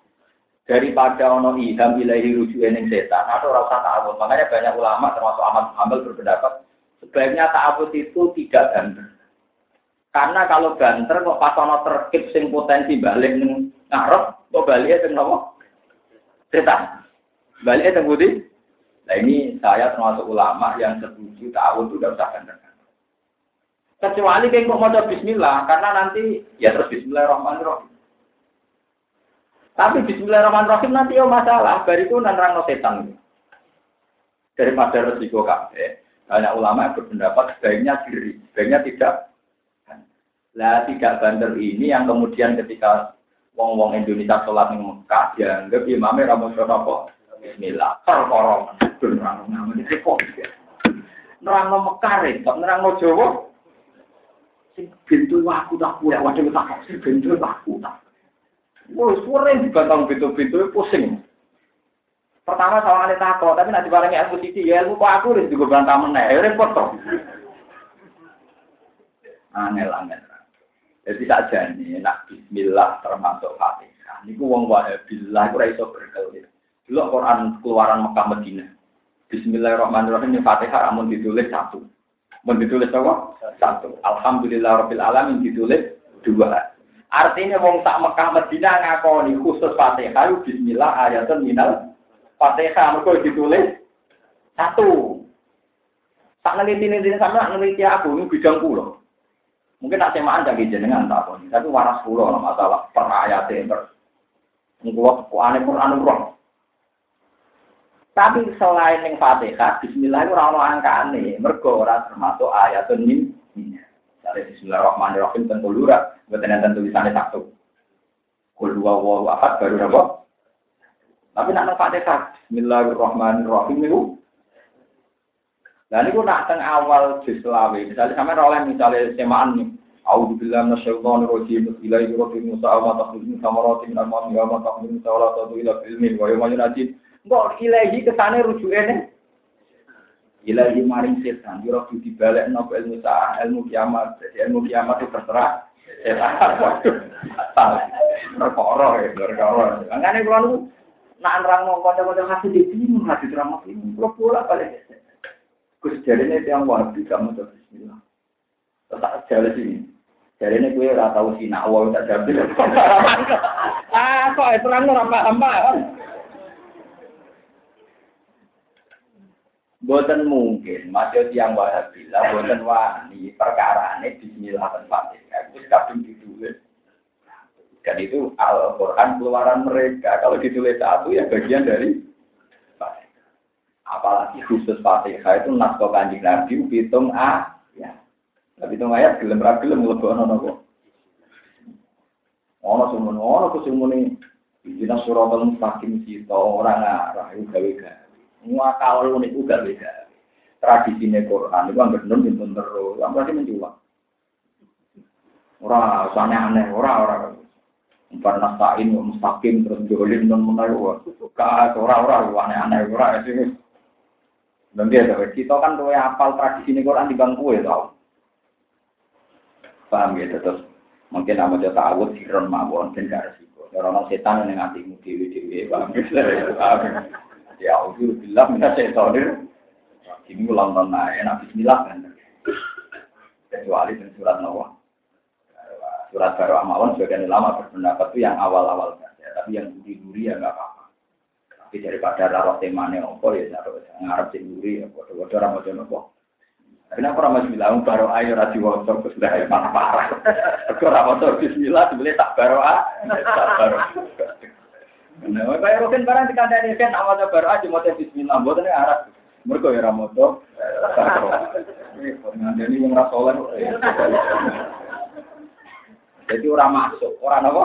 Daripada ono idam ilahi rujuk ning setan atau rasa ta'awud. Makanya banyak ulama termasuk Ahmad Muhammad berpendapat sebaiknya ta'awud itu tidak banter. Karena kalau banter kok pas ono terkip sing potensi balik ning ngarep kok balik sing nopo? Setan. Balik teng budi. Nah ini saya termasuk ulama yang setuju ta'awud itu tidak usah banter. Kecuali kayak mau mau bismillah, karena nanti ya terus bismillahirrahmanirrahim. Tapi bismillahirrahmanirrahim nanti ya masalah, bariku nanrang setan. Daripada resiko kafe, banyak ulama yang berpendapat sebaiknya diri, sebaiknya tidak. Lah tidak bandel ini yang kemudian ketika wong-wong Indonesia sholat di Mekah dianggap imamnya ramu apa? Bismillah, perkorong, nerang namanya repot. Nerang Mekah repot, nerang Jawa sing bintu aku tak kuat waduh tak sing bintu aku tak Wah, yang dibantang pintu-pintu pusing. Pertama sama ale takut, tapi nanti barangnya ilmu sisi, ya ilmu kok aku harus juga bantah meneh, ya repot toh. Angel, angel. Jadi saja nih, nak Bismillah termasuk Fatihah. Ini ku wong wahabillah, ku raiso berkelit. Dulu Quran keluaran Mekah Medina. Bismillahirrahmanirrahim, Fatihah amun ditulis satu. Mun ditulis apa? Satu. Alhamdulillah Rabbil Alamin ditulis dua. Artinya wong tak Mekah Medina ngakoni khusus Fatihah bismillah ayatun minal Fatihah mergo ditulis satu. Tak neliti neliti sama neliti aku ini bidang pulau. Mungkin nak semaan jadi jenengan tak pun. Tapi waras pulau masalah per ayat per. Ngkulo aneh Quran roh. Tapi selain yang Fatihah, Bismillah itu orang angkane, mergo ora termasuk ayat ini. Misalnya Bismillahirrahmanirrahim tentu lurah, bukan tentu tulisannya satu. Kul dua wahu ahad baru apa? Tapi nak Fatihah, Bismillahirrahmanirrahim itu dan itu nak teng awal juz Misalnya sampai oleh misalnya semaan nih. A'udzu billahi minasyaitonir rajim. Bismillahir rahmanir rahim. Wa taqdimu samarati min al-ma'mi wa ma wa. Mbok ilahi kesane rujuke ne. Ilahi maring setan. Yo kudu dibalik nopo ilmu sa'ah, ilmu kiamat. Jadi ilmu kiamat itu terserah. Waduh. Perkara ya, perkara. Makane kula niku nak nerang mau kanca-kanca hadis iki bingung hadis ramah ini. Kula pula balik. Gus ini yang wahabi kamu tuh Bismillah. Tak jalan sini. Ini gue sih nak awal tak jadi. Ah, kok itu terang apa apa? Boten mungkin, masih yang wahabi lah, boten wani perkara ini Bismillah dan. Itu kadung. Dan itu Al-Quran keluaran mereka. Kalau ditulis satu ya bagian dari Apalagi khusus Fatihah itu naskah kanjeng Nabi hitung A. Ya. Tapi hitung ayat gelem ra gelem mlebokno nopo. Ono sumun ono kusumune Ijina suratul mustaqim sito orang arah itu gawe-gawe. Ngakal niku gawe-gawe. Tradisine Quran itu anggere nun pun terus, berarti menjual. Ora usane aneh, ora ora. Umpan nastain mustaqim terus jolim non menawa. Ka ora ora aneh-aneh ora sing dan dia kita kan tuh apal tradisi Quran di bangku ya tau. Paham gitu terus mungkin nama dia tahu siron mawon dan gak resiko. Orang setan yang hatimu dewi dewi paham gitu. Ya Allah bilang minta setan ini ulang tahun enak Bismillah kan. Kecuali dengan surat Nawa. Surat Baru Amawan sebagian lama berpendapat itu yang awal-awal saja. Tapi yang duri-duri ya nggak apa-apa. Tapi daripada rawat temane opo ya naruh ngarep sing nguri ya padha-padha ora maca nopo. Kenapa masih bilang baru ayo rasi wosok terus dah parah parah. Aku ora maca bismillah sebenarnya tak baru ah. Tak baru. Nah, kayak roken barang dikandani kan awal baru aja mau bismillah mboten arah. Mergo ya ora maca. Ngandani wong ra saleh. Jadi orang masuk, orang apa?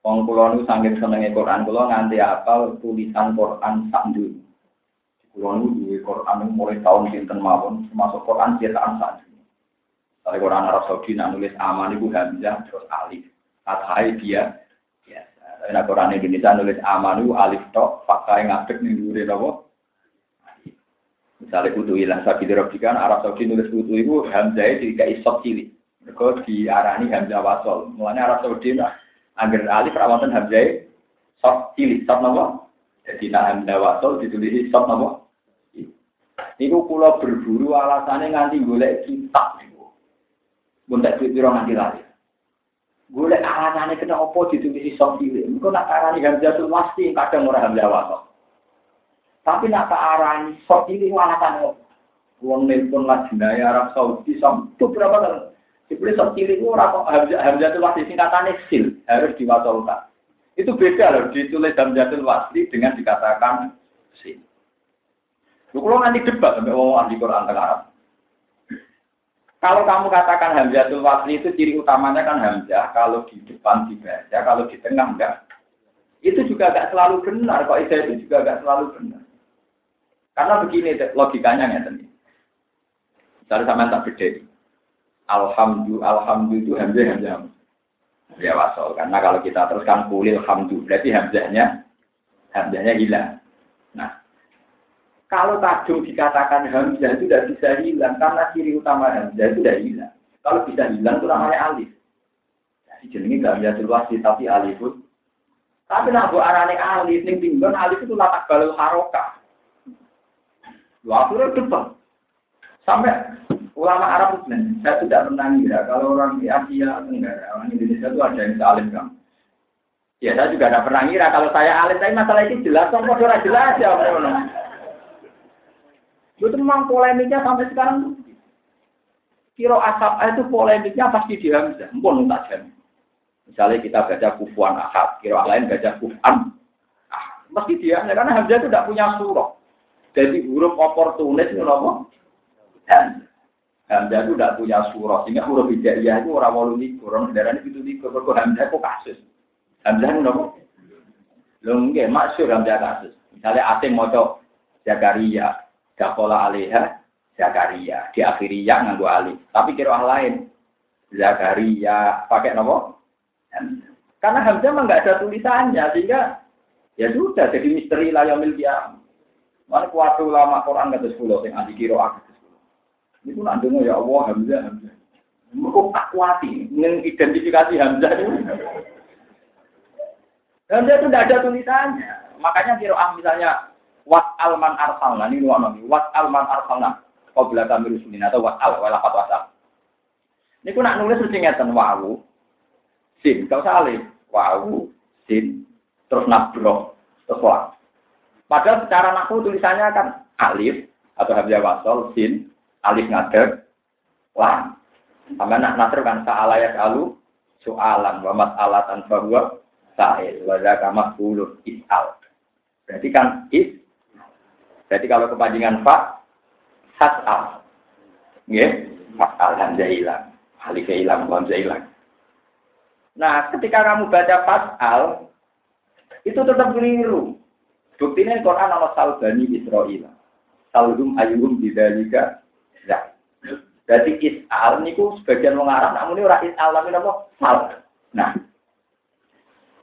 Wong kula niku saking senenge Quran kula nganti apal tulisan Quran sak dunya. Kula niku duwe Quran mulai tahun sinten mawon termasuk Quran cetakan sak dunya. Dari Quran Arab Saudi nak nulis aman niku hamzah terus alif. Fathah dia Nek Quran Indonesia nulis aman niku alif tok, fathah ngadeg ning dhuwure napa? Misalnya kutu ilah sabi dirobikan Arab Saudi nulis kutu itu hamzah itu tidak isot cilik. Mereka diarani hamzah wasol. Mulanya Arab Saudi nah, Angger alif rawatan hamzah sok cilik sok napa? Jadi nak hamzah wasol ditulis sok napa? Niku kula berburu alasannya nganti golek kitab niku. Mun tak piro nganti lali. Golek alasannya kena opo ditulis sok cilik. Engko nak arani hamzah pasti kadang ora hamzah wasol. Tapi nak arani sok cilik opo? Wong nelpon lagi Arab Saudi sampai berapa kali? Iblis sok cilik itu orang hamzatul wasli singkatannya sil harus diwasolkan. Itu beda loh ditulis hamzatul wasli dengan dikatakan sil. Lu kalau nanti debat sampai wong ahli Quran tengah Kalau kamu katakan hamzatul wasli itu ciri utamanya kan hamzah, kalau di depan dibaca, kalau di tengah enggak. Itu juga enggak selalu benar, kok itu juga enggak selalu benar. Karena begini logikanya ya tadi. Misalnya sama tak beda alhamdulillah alhamdulillah itu hamzah hamzah ya wasol karena kalau kita teruskan kulil hamdu berarti hamzahnya hamzahnya hilang kalau kadung dikatakan hamzah itu tidak bisa hilang karena ciri utama hamzah itu tidak hilang. Kalau bisa hilang itu namanya alif. Jadi jenenge gak bisa wasi tapi alifut tapi nak buat arane alif ning tinggal alif itu latak balul haroka lu akhirnya depan sampai Ulama Arab itu saya tidak pernah ngira kalau orang di Asia Tenggara, orang Indonesia itu ada yang salim kan. Ya saya juga tidak pernah ngira kalau saya alim, tapi masalah ini jelas, kok sudah jelas ya. Itu memang polemiknya sampai sekarang. kiro asap itu polemiknya pasti di Hamzah. Mpun tak jam. Misalnya kita baca kufuan ahad, kiro lain baca kufan. Ah, mesti dia, karena Hamzah itu tidak punya surah. Jadi huruf oportunis itu apa? Hamzah itu tidak punya surah. Sehingga huruf hijaiyah itu orang walu likur. Orang darah itu likur. Kok Hamzah itu kasus. Hamzah itu apa? Lho nggih maksud Hamzah kasus. Misalnya asing mau Zakaria, Dakola Alaiha, Zakaria. Di akhiri ya nganggo alif. Tapi kira lain. Zakaria pakai nama? Karena Hamzah memang nggak ada tulisannya sehingga ya sudah jadi misteri layamil dia. Mana kuat ulama Quran kata sepuluh yang anti kiro aku Itu nanti ya Allah Hamzah. Mereka tak kuati mengidentifikasi Hamzah itu. Hamzah itu tidak ada tulisannya. Makanya kiro ah misalnya wat alman arsalna ini nuan nabi wat alman arsalna kau bila kami rusulin atau wat al walapat wasal. Ini aku nak nulis mesti ngeten wawu sin kau salih wawu sin terus nabro terus wah. Padahal secara naku tulisannya kan alif atau hamzah wasol sin alif ngadeg lam. Sama nak nasr kan sa'ala alu soalan wa mas'alatan bahwa sa'il wa zaka maqulun is'al. Berarti kan is Berarti kalau kepanjangan fa has'al. Nggih, fas'al hamzah hilang. Alif hilang, hamzah hilang. Nah, ketika kamu baca fas'al itu tetap keliru. Buktinya Quran Allah salbani Israel. Salhum ayuhum bidzalika ya. Berarti is'al niku sebagian wong Arab namun ini ora is'al tapi apa? Sal. Nah,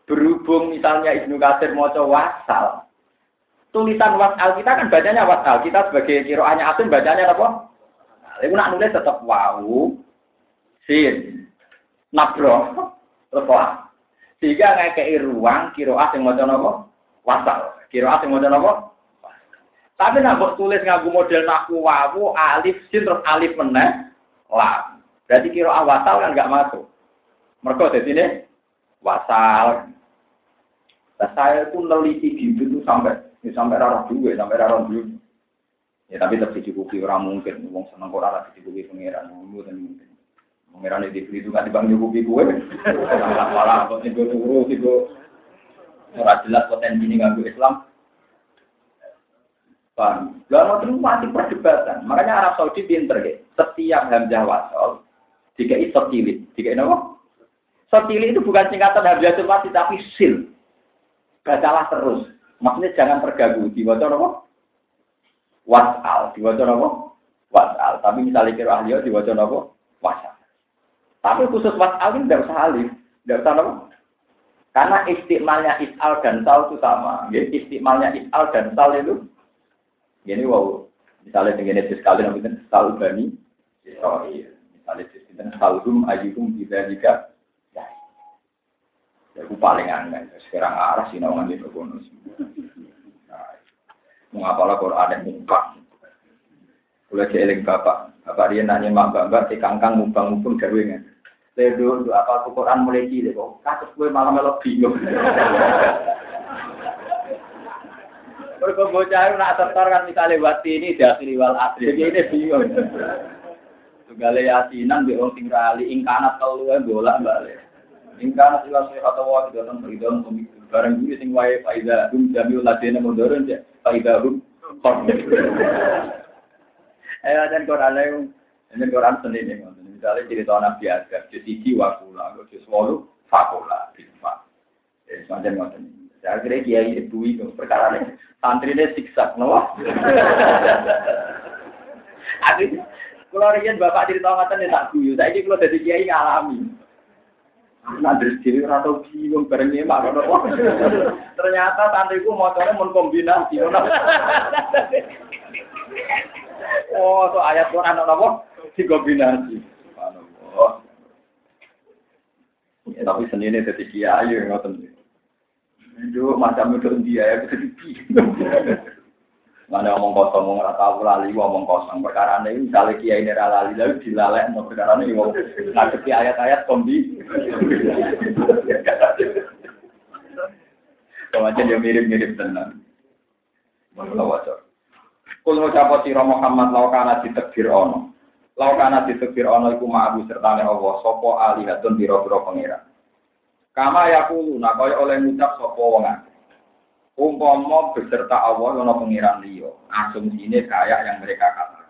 berhubung misalnya Ibnu Katsir maca wasal, tulisan wasal kita kan bacanya wasal. Kita sebagai kiroahnya asin bacanya apa? Ibu nak nulis tetap wau, sin, nabro, terus wah. Sehingga ngekei ruang kiroah yang mau apa? Wasal. Kiroah yang mau apa? Tapi nak buat tulis ngaku model naku wawu, alif, sin, terus alif meneh, lam. Berarti kiroah wasal kan nggak masuk. Mereka di sini wasal. Nah, saya itu neliti gitu tuh sampai Ya, sampai rara dua, sampai rara dua. Ya tapi tetap dicukupi orang mungkin, wong seneng kok rara dicukupi pangeran, dulu dan mungkin. Pangeran itu itu kan dibang cukupi gue. Malah kok tiga turu, tiga ora jelas potensi ini nganggo Islam. Paham? Lalu itu masih perdebatan. Makanya Arab Saudi pinter ya. Setiap hamzah wasol, jika itu sotilit, jika ini apa? Sotilit itu bukan singkatan hamzah wasol, tapi sil. Bacalah terus. Maksudnya jangan terganggu. Diwaca apa? Wasal. Diwaca apa? Wasal. Tapi misalnya kira ahli diwaca apa? Wasal. Tapi khusus wasal ini tidak usah alif. Tidak usah apa? Karena istimalnya isal dan sal itu sama. Ya, istimalnya isal dan sal itu. Ini wow. Misalnya dengan itu sekali nanti sal bani Israel. Misalnya itu salhum ayyukum bisa jika Ya, aku paling aneh. Sekarang arah sih nawangan itu bonus. Nah, Mengapa Quran yang mumpang? Boleh jeeling bapak. Bapak dia nanya mak bapak si kangkang mumpang mumpung gawe Ledo, apa Quran mulai cilik kok. Kasus gue malah melok bingung. Mereka bocah nak setor kan misalnya wati ini dasri wal asri. Ini bingung. Tugale yasinan be wong sing rali ing kanat telu bola balik. Ingkana sila sehat wa tidak beridon pemikiran barang ini sing wae faida hum jamiul ladina mundurin ya. Faida hum Ayo dan Quran ayo. Ini Quran sendiri nih misalnya cerita Nabi Adam di sisi wakula di swolu fakula di fak. Ya semacam ngoten saya kira kiai ibu itu perkara ini santri ini siksa no? Aku kalau rian bapak cerita ngoten ya tak guyu. Saya ini kalau jadi kiai ngalami Nah, dari sini atau bingung bareng ini mak Ternyata santriku motornya mau kombinasi. oh, so ayat Quran apa? Di kombinasi. Oh. Ya, tapi sendiri jadi kiai ngoten. Itu macam itu dia ya bisa bingung. Mana ngomong kosong, ngomong rata tahu lali, ngomong kosong. Perkara ini misalnya kiai ini lali, lalu dilalek, mau perkara ini ngadepi ayat-ayat kombi. Kemarin dia mirip-mirip tenang. Kalau wajar. Kalau ngucap siro Muhammad ono. Lau kana ditekir ana iku ma'abu sertane Allah sapa alihatun pangeran. Kama oleh ngucap akeh. Umpama beserta Allah ana pangeran liya, asumsine kayak yang mereka katakan.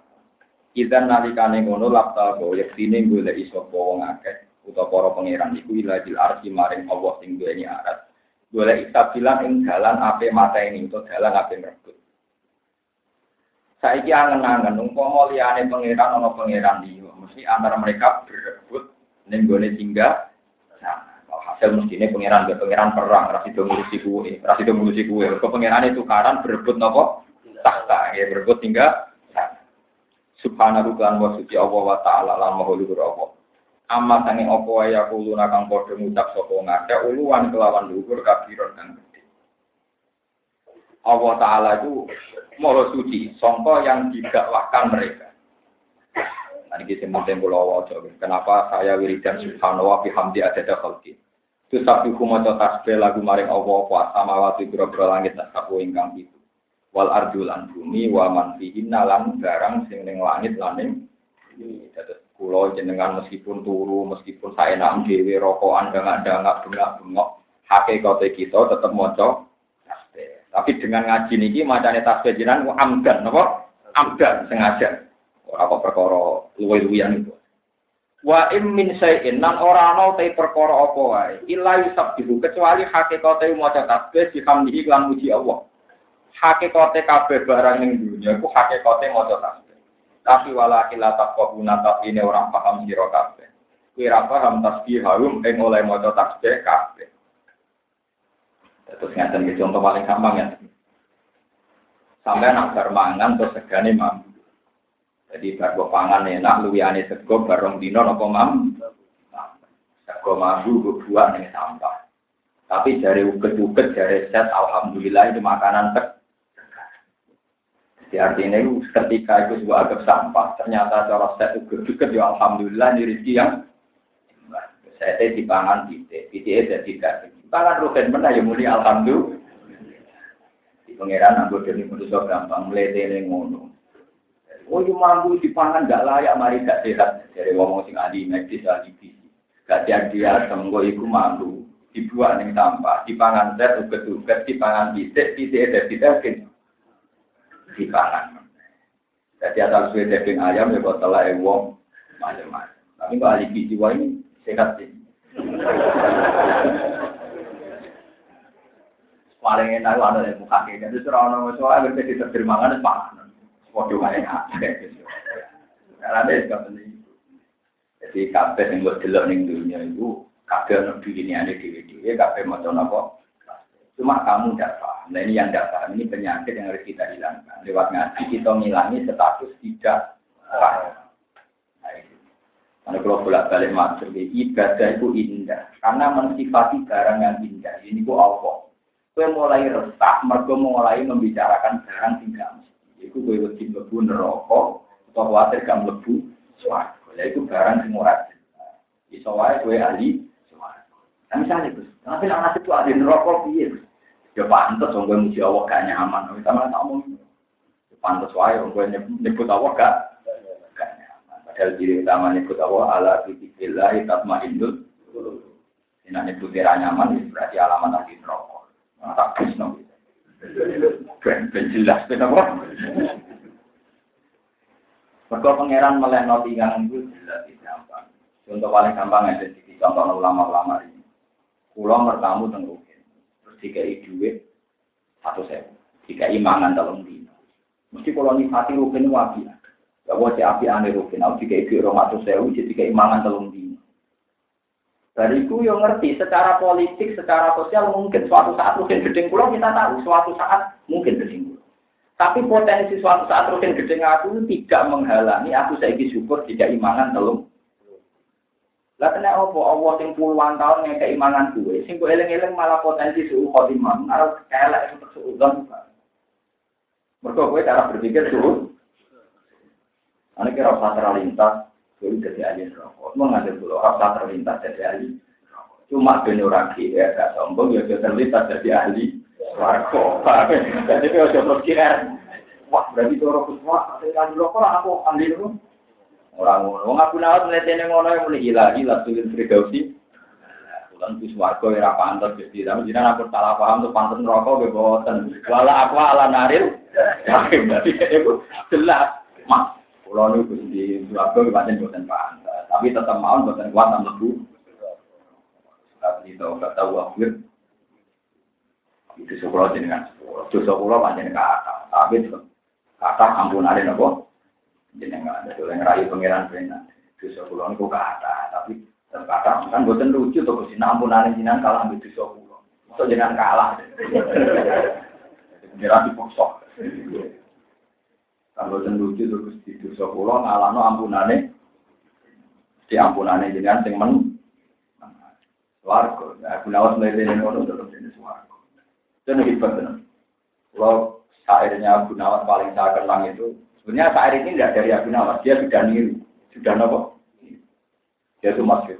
Idan nalikane ngono lapta go yektine golek sapa wong akeh utawa para pangeran iku ilahil arsi maring Allah sing duweni arat. Golek isabilan ing dalan ape mata ini utawa dalan ape merebut. Saiki angen-angen umpama liyane pangeran ana pangeran liya, mesti antara mereka berebut ning gone singgah sana. Hasil mestine pangeran be pangeran perang, ra sido ngurusi kuwe, ra sido ngurusi kuwe. Kok pangeran itu karan berebut napa? Tahta, ya berebut sana. Subhanahu wa suci Allah wa ta'ala maha luhur Allah. Amma sange apa wae aku kang padha ngucap sapa ngake uluan kelawan luhur kabiron kang gede. Allah Ta'ala itu Moro suci, songko yang didakwahkan mereka. Nah, ini penting pulau Kenapa saya wiridan subhanallah bihamdi ada khalqi. Itu sabi kumoco tasbih lagu maring Allah apa sama waktu biro-biro langit nasabu ingkang itu. Wal arjulan bumi wa man fihinna barang sing ning langit lan ning dados jenengan meskipun turu meskipun saya nak dhewe rokokan dangak-dangak bengak-bengok hakikate kita tetep maca tapi dengan ngaji niki macane tasbih ku amdan napa? Amdan sengaja. Ora kok perkara luwe-luwian itu. Wa im min sayin nan ora ana te perkara apa wae. Illa yusabbihu kecuali hakikate maca tasbih dihamdihi lan muji Allah. Hakikate kabeh barang ning dunya iku hakikate maca tasbih. Tapi wala kila taqabuna tapi ini orang paham sira kabeh. Kuwi ra paham tasbih harum ing oleh maca tasbih kabeh. Terus ngeten ke contoh paling gampang ya. Sampai nak bermangan terus segane mampu. Jadi bar pangan enak luwihane sego bareng dino napa mam. Sego mampu buah ning sampah. Tapi dari uget-uget dari set alhamdulillah itu makanan tek. Jadi artinya itu ketika itu sebuah agak sampah, ternyata cara set uget-uget ya alhamdulillah ini rezeki yang saya dipangan titik, titik jadi tidak Tangan rugen mana ya muni alhamdulillah. Di pangeran aku jadi manusia gampang melete ngono. Oh, yang mampu dipangan gak layak, mari gak sehat. Dari ngomong sing ahli medis, ahli gizi. Gak dia semua iku mampu. Dibuat ning sampah, dipangan set, uget-uget, dipangan titik, titik, ada tidak dipangan. Jadi asal suwe daging ayam ya kok telah wong macam-macam. Tapi kalau ahli gizi ini sehat sih. paling enak ada yang muka kayak gitu orang orang soal berarti diterima kan pangan waduh kayak ada karena ada yang penting jadi kafe yang buat delok ning dunia itu kafe yang begini ada di video kafe macam apa cuma kamu tidak paham nah ini yang tidak paham ini penyakit yang harus kita hilangkan lewat ngaji kita ngilangi status tidak paham Karena kalau bolak balik masuk, ibadah itu indah. Karena mensifati barang yang indah. Ini ku Allah. Kue mulai resah, mereka mulai membicarakan barang tinggal. Iku kue wedi mlebu neraka atau khawatir gak mlebu swarga. Ya iku barang sing ora Iso wae kue ahli swarga. Nah misalnya Gus, tapi nek nasib ahli neraka piye? Ya pantes wong kowe muji Allah gak nyaman. Kita malah tak omong. Ya pantes wae wong kowe nyebut Allah gak gak nyaman. Padahal diri utama nyebut Allah ala dzikrillah tatmainnul qulub. Nek nyebut nyaman berarti alamat ahli neraka. Tak bisno. Ben ben jelas ben apa? Mergo pangeran melehno tingan itu jelas gampang. Contoh paling gampang ada di contoh ulama-ulama ini. Pulau bertamu teng Rukin. Terus dikai duit satu sewu. Dikai mangan dalam dino. Mesti kalau nikmati Rukin wabi. Gak boleh api aneh Rukin. Aku dikai duit rumah satu sewu. Jadi dikai mangan dalam Dari itu yang ngerti secara politik, secara sosial mungkin suatu saat mungkin gedeng pulau kita tahu suatu saat mungkin pulau. Tapi potensi suatu saat mungkin gedeng aku tidak menghalangi aku saya syukur tidak imanan telung. Lah kena apa Allah sing puluhan tahun yang keimanan gue, sing gue eleng-eleng malah potensi suhu khotimah, harus elek seperti suudzon. Mereka gue cara berpikir suhu. Anak kira usah terlintas, jadi jadi ahli rokok. Mau ngambil dulu rasa terlintas jadi ahli. Cuma ben ora ya gak sombong ya terlintas jadi ahli warga. Jadi kalau terus kira wah berarti kuswa saya ahli rokok aku ahli dulu. Orang ngono. Wong aku nawat mletene ngono yang mulai ilahi lah tulin Firdausi. Bulan bis warga ya pantes Gusti. Tapi jenengan aku salah paham tuh pantes neraka ge boten. Wala aku ala naril. Berarti itu jelas. Mas, kula niku di ge pancen boten pantes. Tapi tetap mau boten kuat nang mlebu. Tapi itu kata wafir. Itu sekolah jenengan. Dosa kula pancen kata. Tapi kata ampunane napa? Jenengan ada yang rayu pangeran benar. Dosa kula niku kata, tapi Kata kan buatan lucu tuh ke sini ampunan jinan kalah ambil dosa kulo. So jangan kalah. Pengiran dipaksa. Buatan lucu tuh ke sini dosa kulo ngalah no ampunane. Di ampunane jinan sing men. Warga. Aku nawas melihat ngono tetap jenis warga. Itu hebat benar. Kalau syairnya Abu Nawas paling saya kenang itu, sebenarnya syair ini tidak dari Abu Nawas, dia sudah niru, sudah nopo. Dia itu masuk.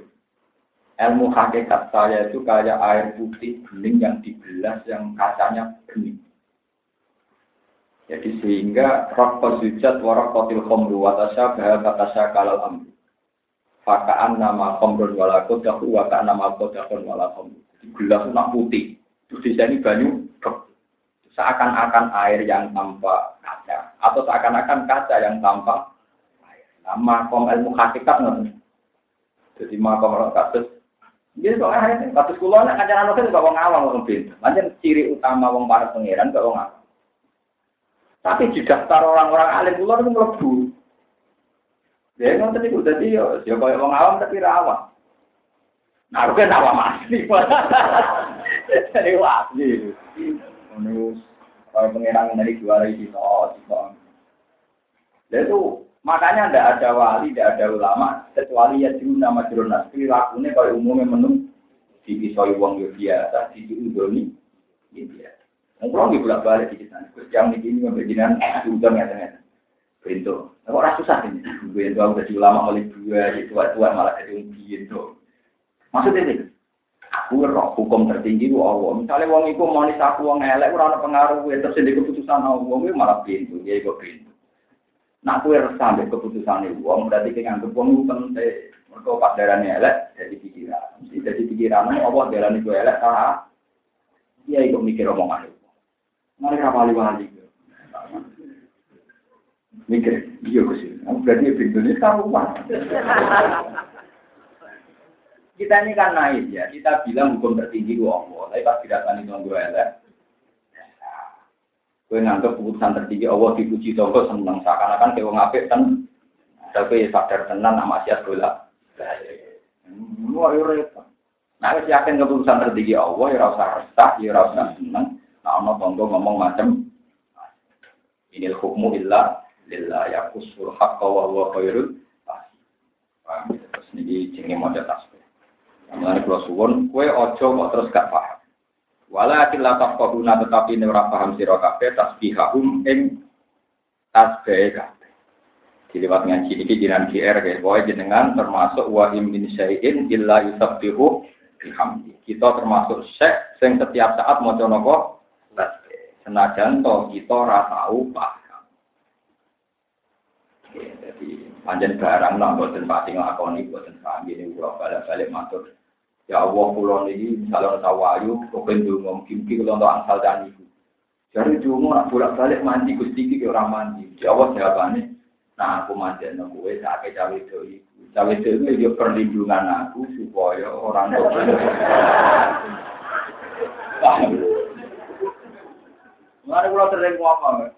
Ilmu hakikat saya itu kayak air putih bening yang dibelas yang kacanya bening. Jadi sehingga kotil khomru watasya bahal katasya kalal amru. Fakaan nama khomrun wala kodahu wakaan nama kodahun wala khomru. Gelas nak putih. Terus di sini banyu seakan-akan air yang tanpa kaca atau seakan-akan kaca yang tanpa air. Nama kom ilmu hakikat nggak Jadi makom orang kasus jadi kok hari ini kasus kulo nak kancaran itu wong awam wong pinter. Lanjut ciri utama wong para pangeran wong awam. Tapi di daftar orang-orang alim kulo itu mlebu. Ya ngoten niku dadi yo yo koyo wong awam tapi ra awam. Nah, kan awam asli. Jadi asli. Ngono kalau pangeran dari juara itu, oh, itu Makanya tidak ada wali, tidak ada ulama, kecuali ya dulu nama jurnas. Perilakunya kalau umumnya menu di pisau uang ya biasa, di udoni ya biasa. Mungkin di bolak balik di sana. Yang di sini memberikan udon ya ternyata. Pintu. Kok rasa susah ini? Pintu aku jadi ulama oleh dua, tua-tua malah jadi pintu. Maksudnya ini, aku roh hukum tertinggi ku Allah. Misalnya wong iku mau aku wong elek ora ana pengaruh terus keputusan Allah malah pintu, ya iku pintu. Nah, aku harus sampai keputusan uang, berarti kita nganggep uang itu penting. Mereka pas darahnya elek, jadi pikiran. Jadi pikiran, Allah darah itu elek, sah. Iya, ikut mikir omongan itu. Mereka wali-wali. Mikir, iya sih. Aku berarti ini karuan. Kita ini kan naik ya, kita bilang hukum tertinggi itu Allah. Tapi pas tidak itu gue elek, Kue nganggep keputusan tertinggi Allah dipuji tonggo seneng seakan-akan kayak wong kan. Tapi sadar tenan nama siat bola. Wah, repot. Nah, keputusan tertinggi Allah ya rasa resah, ya seneng. Nah, ono tonggo ngomong macam Inil hukmu illa lillah yaqusul haqqa wa huwa khairul Paham? Terus niki jenenge maca tasbih. Mulane kula suwun kowe aja kok terus gak paham. Walakin la tafqahuna tetapi ini ora paham sira kabeh tasbihahum ing tasbih kabeh. Diliwat ngaji niki jinan GR ya, pokoke jenengan termasuk wa min syai'in illa yusabbihu bihamdi. Kita termasuk syekh sing setiap saat maca tasbih. Senajan to kita ora tau paham. Jadi panjen barang lah boten pati nglakoni boten paham ini kula balik-balik matur Ya Allah kula niki misalnya tawayu kepen donga mungkin kula untuk angsal dan ibu. Jadi donga nak bolak-balik mandi Gusti iki ora mandi. Ya Allah jawabane nah aku mandi nang kowe sak cawe itu iku. Cawe itu yo perlindungan aku supaya orang tua. Mari kula sering ngomong.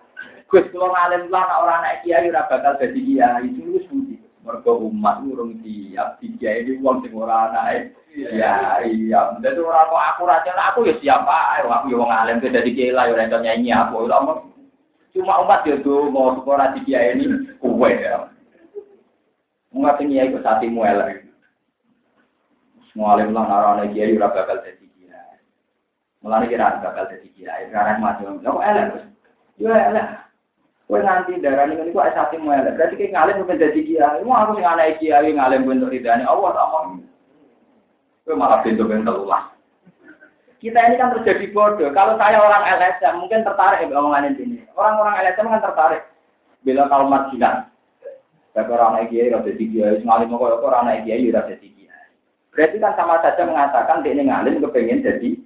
Gus kula ngalim lah nek ora anak kiai ora bakal dadi kiai. Itu wis budi. Mergo umat urung siap dikiai ini wong sing ora anake. Ya iya, jadi orang kok aku raja aku ya siapa? Aku ya wong alim dadi kiai lah ya ora nyanyi aku. Cuma umat ya tuh mau sekolah di kiai ini kue ya. Mengapa kiai kok satimu elek? Semua alim lah narane kiai ora bakal dadi. Mulane kira bakal dadi kiai, sekarang mati. Lah kok elek? Ya elek. Kowe nganti darani ngene kok satimu elek. Berarti ki ngalim ben dadi kiai. Wong aku sing anak kiai ngalim ben ridane Allah tak mau. Itu malah pintu telulah. Kita ini kan terjadi bodoh. Kalau saya orang LSM mungkin tertarik ya omongan ini. Orang-orang LSM kan tertarik. Bila kalau marginal. Tapi orang anak kiai rada kiai, ngalim kok orang anak kiai rada di kiai. Berarti kan sama saja mengatakan dia ngalim kepengen jadi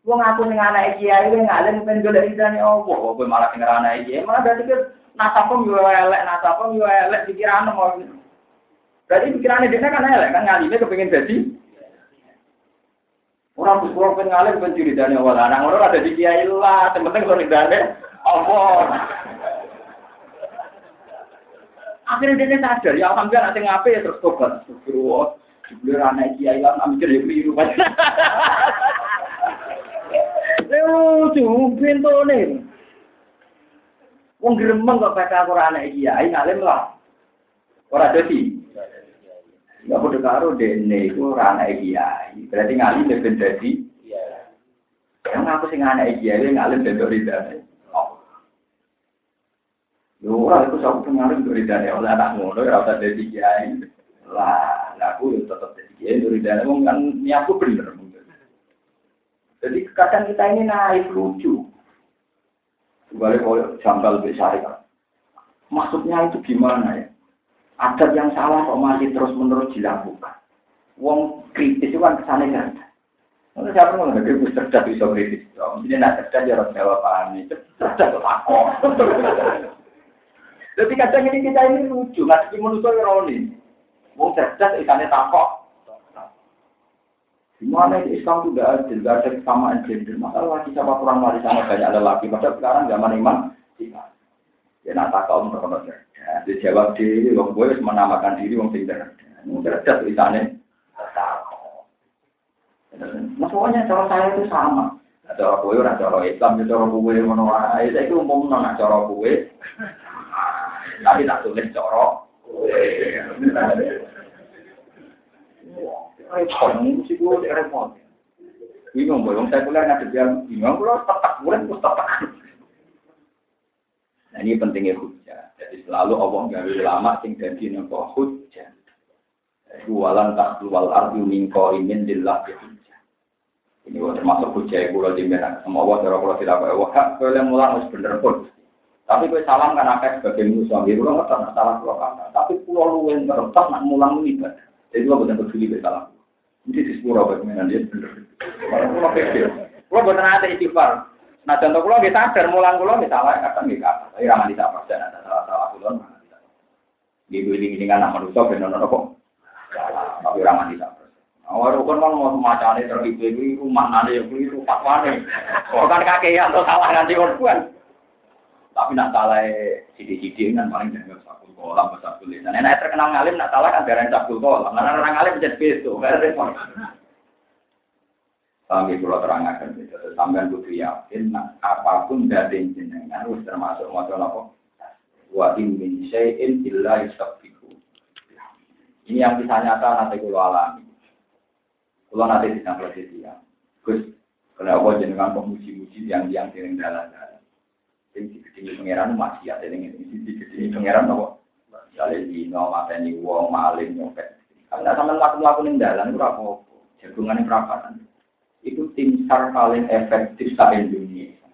Wong aku ning anak kiai kowe ngalim pengen golek ridane Allah, kowe malah ning anak kiai, malah berarti ke nasabmu yo elek, nasabmu yo elek pikiran mau. Berarti pikirannya dia kan elek, kan ngalime kepengen jadi Orang bersuara pengen ngalim pengen ridane Allah. Anak ngono ada di kiai lah, yang penting ridane Allah. Akhirnya dia sadar, ya alhamdulillah nanti ngapain ya terus tobat. Astagfirullah, dibeli anak kiai lah, mikir ya keliru. Lucu, pintu nih. Wong gremeng kok baca aku anak kiai, ngalim lah. Ora dadi. Ya padha karo dene iku ora anak kiai. Berarti ngalim ben dadi. Yang aku sing anak kiai ngalim ben ridane. Yo ora iku sak pengaruh dari dana oleh anak ngono ora usah dadi kiai. Lah, aku yo tetep dadi kiai dari dana wong kan niatku bener. Jadi kadang kita ini naik lucu. Kembali kalau janggal besar. Maksudnya itu gimana ya? Adat yang salah kok masih terus menerus dilakukan. Wong kritis itu kan ke sana kan. Kalau siapa mau nggak kritis cerdas bisa kritis. Jadi nak cerdas ya harus jawab paham itu. Cerdas kok aku. Jadi kadang ini kita ini lucu, nggak sih menurut ironi. Mau cerdas ikannya takok. Gimana itu Islam tidak adil, tidak ada kesamaan gender. Masalah lagi siapa kurang warisan banyak lelaki. Padahal sekarang zaman iman, ya nak takok om terkenal cerdas. Dia jawab diri, wong gue menamakan diri wong sing cerdas. Wong cerdas tulisannya takok. Maksudnya cara saya itu sama. Cara kue orang cara Islam, cara kue wae. Saya itu umum nona cara kue. Tapi tak tulis coro. Repot, mesti gue repot. Bingung, boyong saya kuliah ngadep yang bingung, gue tetak, gue gue tetak. Nah ini pentingnya hujah. Jadi selalu Allah gawe ulama sing jadi nopo hujah. Walan tak keluar arti mingko ingin dillah hujah. Ini termasuk hujah pulau di mana semua Allah cara pulau tidak kaya wah kalau mulang harus bener pun. Tapi gue salam kan akeh sebagai musuh, gue nggak pernah salah pulau kata. Tapi pulau lu yang terletak nak mulang ini ibadah. Jadi gue benar peduli gue salah. Ini di sepuluh bagaimana dia bener. Kalau pulau kecil, pulau bukan ada istighfar. Nah contoh pulau kita sadar mulang pulau kita kadang nggak apa. Tapi di sabar dan ada salah salah pulau. Di ini ini kan nama manusia benar benar kok. Tapi ramah di sabar. Awal rukun kan mau semacam ini terlibat ini rumah nanti yang keliru fatwane. Bukan kakean atau salah nanti korban. Tapi nak salah sidik-sidik kan paling jangan sakul kolam besar tulisan. Nenek terkenal ngalim nak salah kan darah sakul kolam. Karena orang ngalim menjadi beso, gak repot. Sampai pulau terangkan itu, sampai butuh yakin, apa pun dari jenengan, harus termasuk masalah apa? Wa min syai'in illa. Ini yang bisa nyata nanti kulo alami. Kulo nanti bisa prosesi ya. Gus, kenapa jenengan pemuji-muji yang yang sering dalam-dalam. Sing digedingi pangeran masih ada yang ini digedingi pangeran apa? Misalnya dino, mateni wong, maling, nyopet. Karena sama laku-laku ning dalan itu apa? Jagungan perapatan. Itu tim SAR paling efektif sa Indonesia.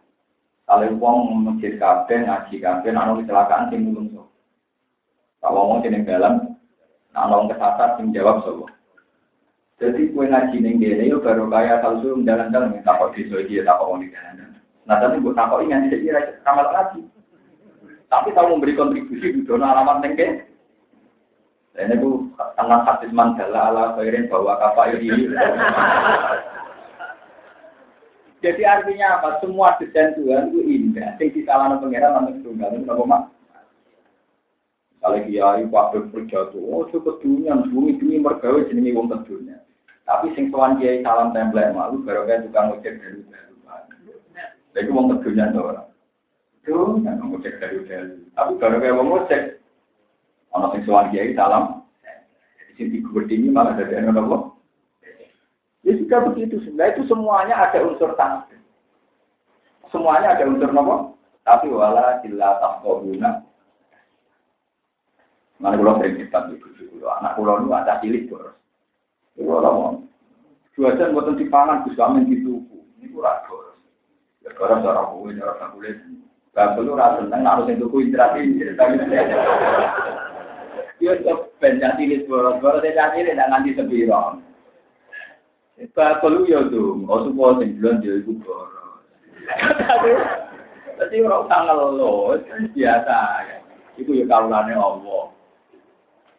Kalau wong masjid kabeh ngaji kabeh ana kecelakaan sing mulung so. Kalau wong sing dalam ana wong kesasar sing jawab so. Jadi kue ngaji ning kene yo baru kaya asal suruh dalan-dalan minta kok desa iki tak kok wong dalan. Nah tapi gue takut ini jadi ramal lagi. Tapi tahu memberi kontribusi di zona alamat nengke. Dan itu tentang hadis mandala ala khairin bahwa kapal ini. Jadi artinya apa? Semua desain Tuhan itu indah. Yang disalahkan pengiran namun tunggal itu apa mak? Kalau kiai waktu berjatuh, oh cukup dunia, bumi bumi mergawe jenenge wong kedunya. Tapi sing sowan kiai salam template malu baru kayak tukang ojek dari Lagi wong kedunya tuh orang. Tuh, nggak mau cek dari dari. Tapi baru kayak wong cek, orang sing sowan kiai salam. Di sini ini malah dari anak Allah. Ya sudah begitu. Sebenarnya itu semuanya ada unsur tanah. Semuanya ada unsur nopo. Tapi wala sila tahkobuna. Mana pulau sering kita di kudu Anak pulau itu ada cilik boros. Itu orang Dua jam buatan dipangan, bisa amin dituku. Ini kurang boros. Ya boros cara kue, cara kulit. Gak perlu rasa seneng harus yang tuku interaksi. Yo ben cilik boros-boros cilik ndak nganti sepiro. Bakul yo tuh, oh yo iku boros. Tapi ora usah ngeluh, biasa. Iku yo kawulane Allah.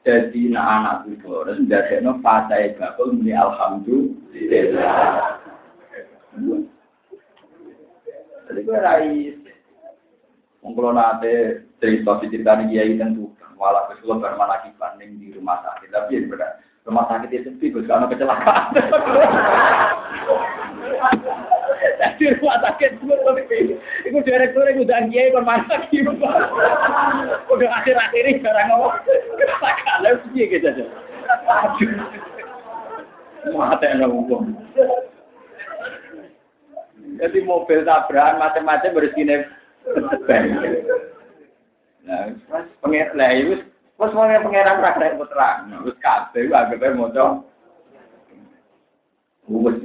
Jadi nak anak itu boros, ndadekno fase bakul muni alhamdulillah. Jadi gue rais. Mengkulo nate cerita cerita nih kiai tentu malah kesulo bermana kipan di rumah sakit. Tapi ya benar rumah sakit itu sepi, gue karena kecelakaan. Di rumah sakit gue tapi itu direktur itu udah kiai kon mana lagi Udah akhir-akhir ini sekarang ngomong kecelakaan sih gitu aja. Mata yang ngomong. Jadi mobil tabrakan macam-macam bersihnya Nah, pengen lah itu, pas mau pengeran rakyat putra, terus kafe, agak mau coba. Bungkus,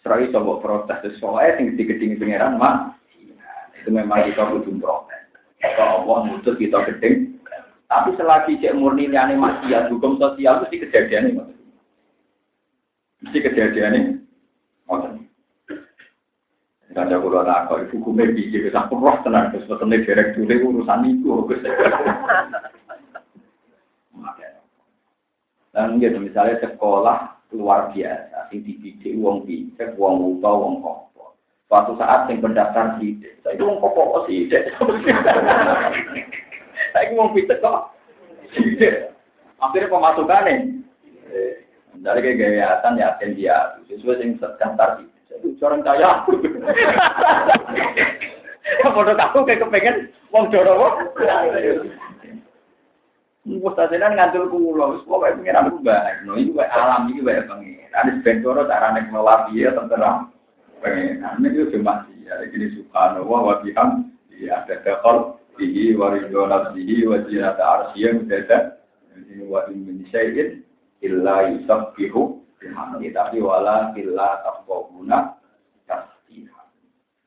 serai coba protes, soalnya tinggi tinggi pengeran mah, itu memang kita butuh protes. Kalau Allah mutus kita gedeng, tapi selagi cek murni ini maksiat hukum sosial mesti kejadian ini, mesti kejadian ini, Kada kula takok ibu hukume piye wis aku roh tenan terus wetene direktur urusan iku Gus. Dan gitu misalnya sekolah luar biasa, sing dididik wong pinter, wong uta, wong kopo. Suatu saat sing pendaftar sidik, saya itu wong kopo sidik. Saya wong pinter kok sidik. Akhirnya pemasukan nih. Dari kegiatan ya, dia sesuai sing daftar sidik. Orang kaya aku. Foto kamu kayak kepengen wong joro wong. Wes tadenan ngantul kula, wis pokoke pengen aku bae. No iki wae alam iki wae pengen. Ada bentoro carane ngelola piye tentera. Pengen. Ane itu cuma ada gini subhanallah wa biham. Iya, ada dakol. Ihi waridona bihi wa jinata arsiyah mudada. Ini wa in min syai'in illa yusabbihu bihamdi tapi wala killa tafqahuna tasbih.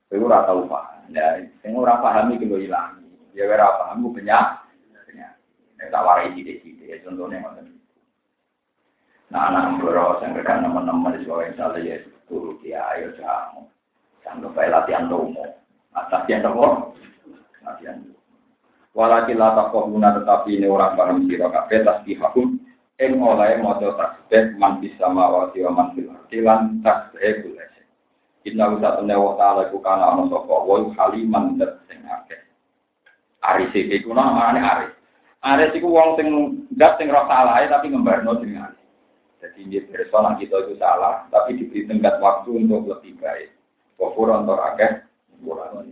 Kowe ora tau paham. Ya, sing ora paham iki lho ilang. Ya ora paham ku banyak. Nek tak warai sithik-sithik ya contohnya ngoten. Nah, anak mboro sing rekan teman-teman di sekolah salah ya turu dia ayo jamu. Sampai bae latihan lomo. Latihan apa? Latihan. Walakin la taqawuna tetapi ini orang paham sira kabeh tasbihahum ing oleh maca tasbih man bisa mawati wa man fil ardi lan tasbih kula Inna usa tene wa ta'ala iku kana ana sapa wa haliman dat sing akeh. Aris iki kuna namane aris. Aris iku wong sing dat sing ora salah tapi ngembarno jeneng aris. Jadi dia persona kita itu salah, tapi diberi tenggat waktu untuk lebih baik. Kofur untuk akeh, kurang